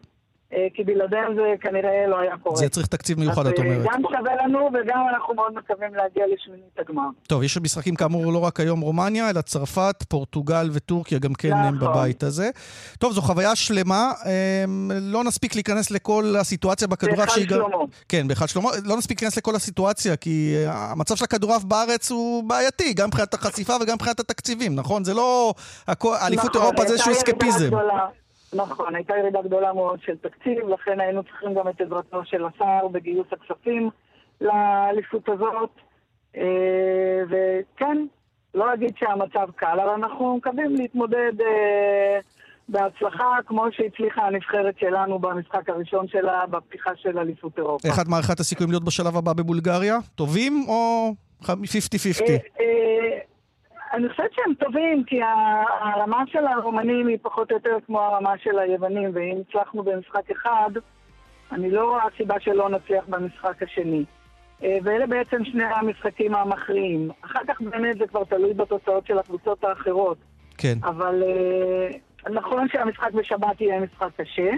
[SPEAKER 11] כי בלעדיהם זה כנראה לא היה קורה.
[SPEAKER 1] זה צריך תקציב מיוחד, את
[SPEAKER 11] אה,
[SPEAKER 1] אומרת.
[SPEAKER 11] גם שווה לנו וגם אנחנו מאוד מקווים להגיע לשמינית הגמר.
[SPEAKER 1] טוב, יש משחקים כאמור לא רק היום רומניה, אלא צרפת, פורטוגל וטורקיה גם כן הם
[SPEAKER 11] נכון.
[SPEAKER 1] בבית הזה. טוב, זו חוויה שלמה. אמ, לא נספיק להיכנס לכל הסיטואציה בכדורעף
[SPEAKER 11] בהיכל
[SPEAKER 1] שהיא גם...
[SPEAKER 11] שלמה.
[SPEAKER 1] כן, בהיכל שלמה. לא נספיק להיכנס לכל הסיטואציה, כי אה, המצב של הכדורעף בארץ הוא בעייתי, גם מבחינת החשיפה וגם מבחינת התקציבים, נכון? זה לא... אליפות
[SPEAKER 11] נכון,
[SPEAKER 1] אירופה זה איזשהו אסקפיזם.
[SPEAKER 11] נכון, הייתה ירידה גדולה מאוד של תקציב, לכן היינו צריכים גם את עזרתו של השר בגיוס הכספים לאליפות הזאת. אה, וכן, לא אגיד שהמצב קל, אבל אנחנו מקווים להתמודד אה, בהצלחה, כמו שהצליחה הנבחרת שלנו במשחק הראשון שלה בפתיחה של אליפות אירופה.
[SPEAKER 1] איך את מעריכה את הסיכויים להיות בשלב הבא בבולגריה? טובים או 50-50?
[SPEAKER 11] אני חושבת שהם טובים, כי הרמה של הרומנים היא פחות או יותר כמו הרמה של היוונים, ואם הצלחנו במשחק אחד, אני לא רואה סיבה שלא נצליח במשחק השני. אה, ואלה בעצם שני המשחקים המכריעים. אחר כך באמת זה כבר תלוי בתוצאות של הקבוצות האחרות.
[SPEAKER 1] כן.
[SPEAKER 11] אבל אה, נכון שהמשחק בשבת יהיה משחק קשה,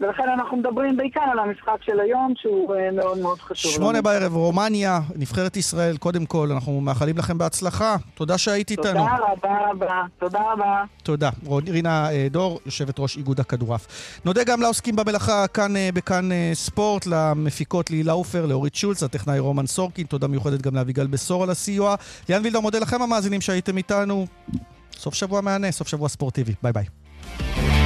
[SPEAKER 11] ולכן אנחנו מדברים בעיקר על המשחק של היום, שהוא אה, מאוד מאוד חשוב.
[SPEAKER 1] שמונה. בערב, רומניה, נבחרת ישראל, קודם כל, אנחנו מאחלים לכם בהצלחה. תודה שהיית איתנו.
[SPEAKER 11] תודה רבה רבה, תודה רבה.
[SPEAKER 1] תודה. רינה אה, דור, יושבת ראש איגוד הכדורעף. נודה גם לעוסקים במלאכה כאן אה, בכאן ספורט, למפיקות לילה עופר, לאורית שולץ, לטכנאי רומן סורקין, תודה מיוחדת גם לאביגל בשור על הסיוע. ליאן וילדר מודה לכם המאזינים שהייתם איתנו. סוף שבוע מהנה, סוף שבוע ספורטיבי. ביי ביי.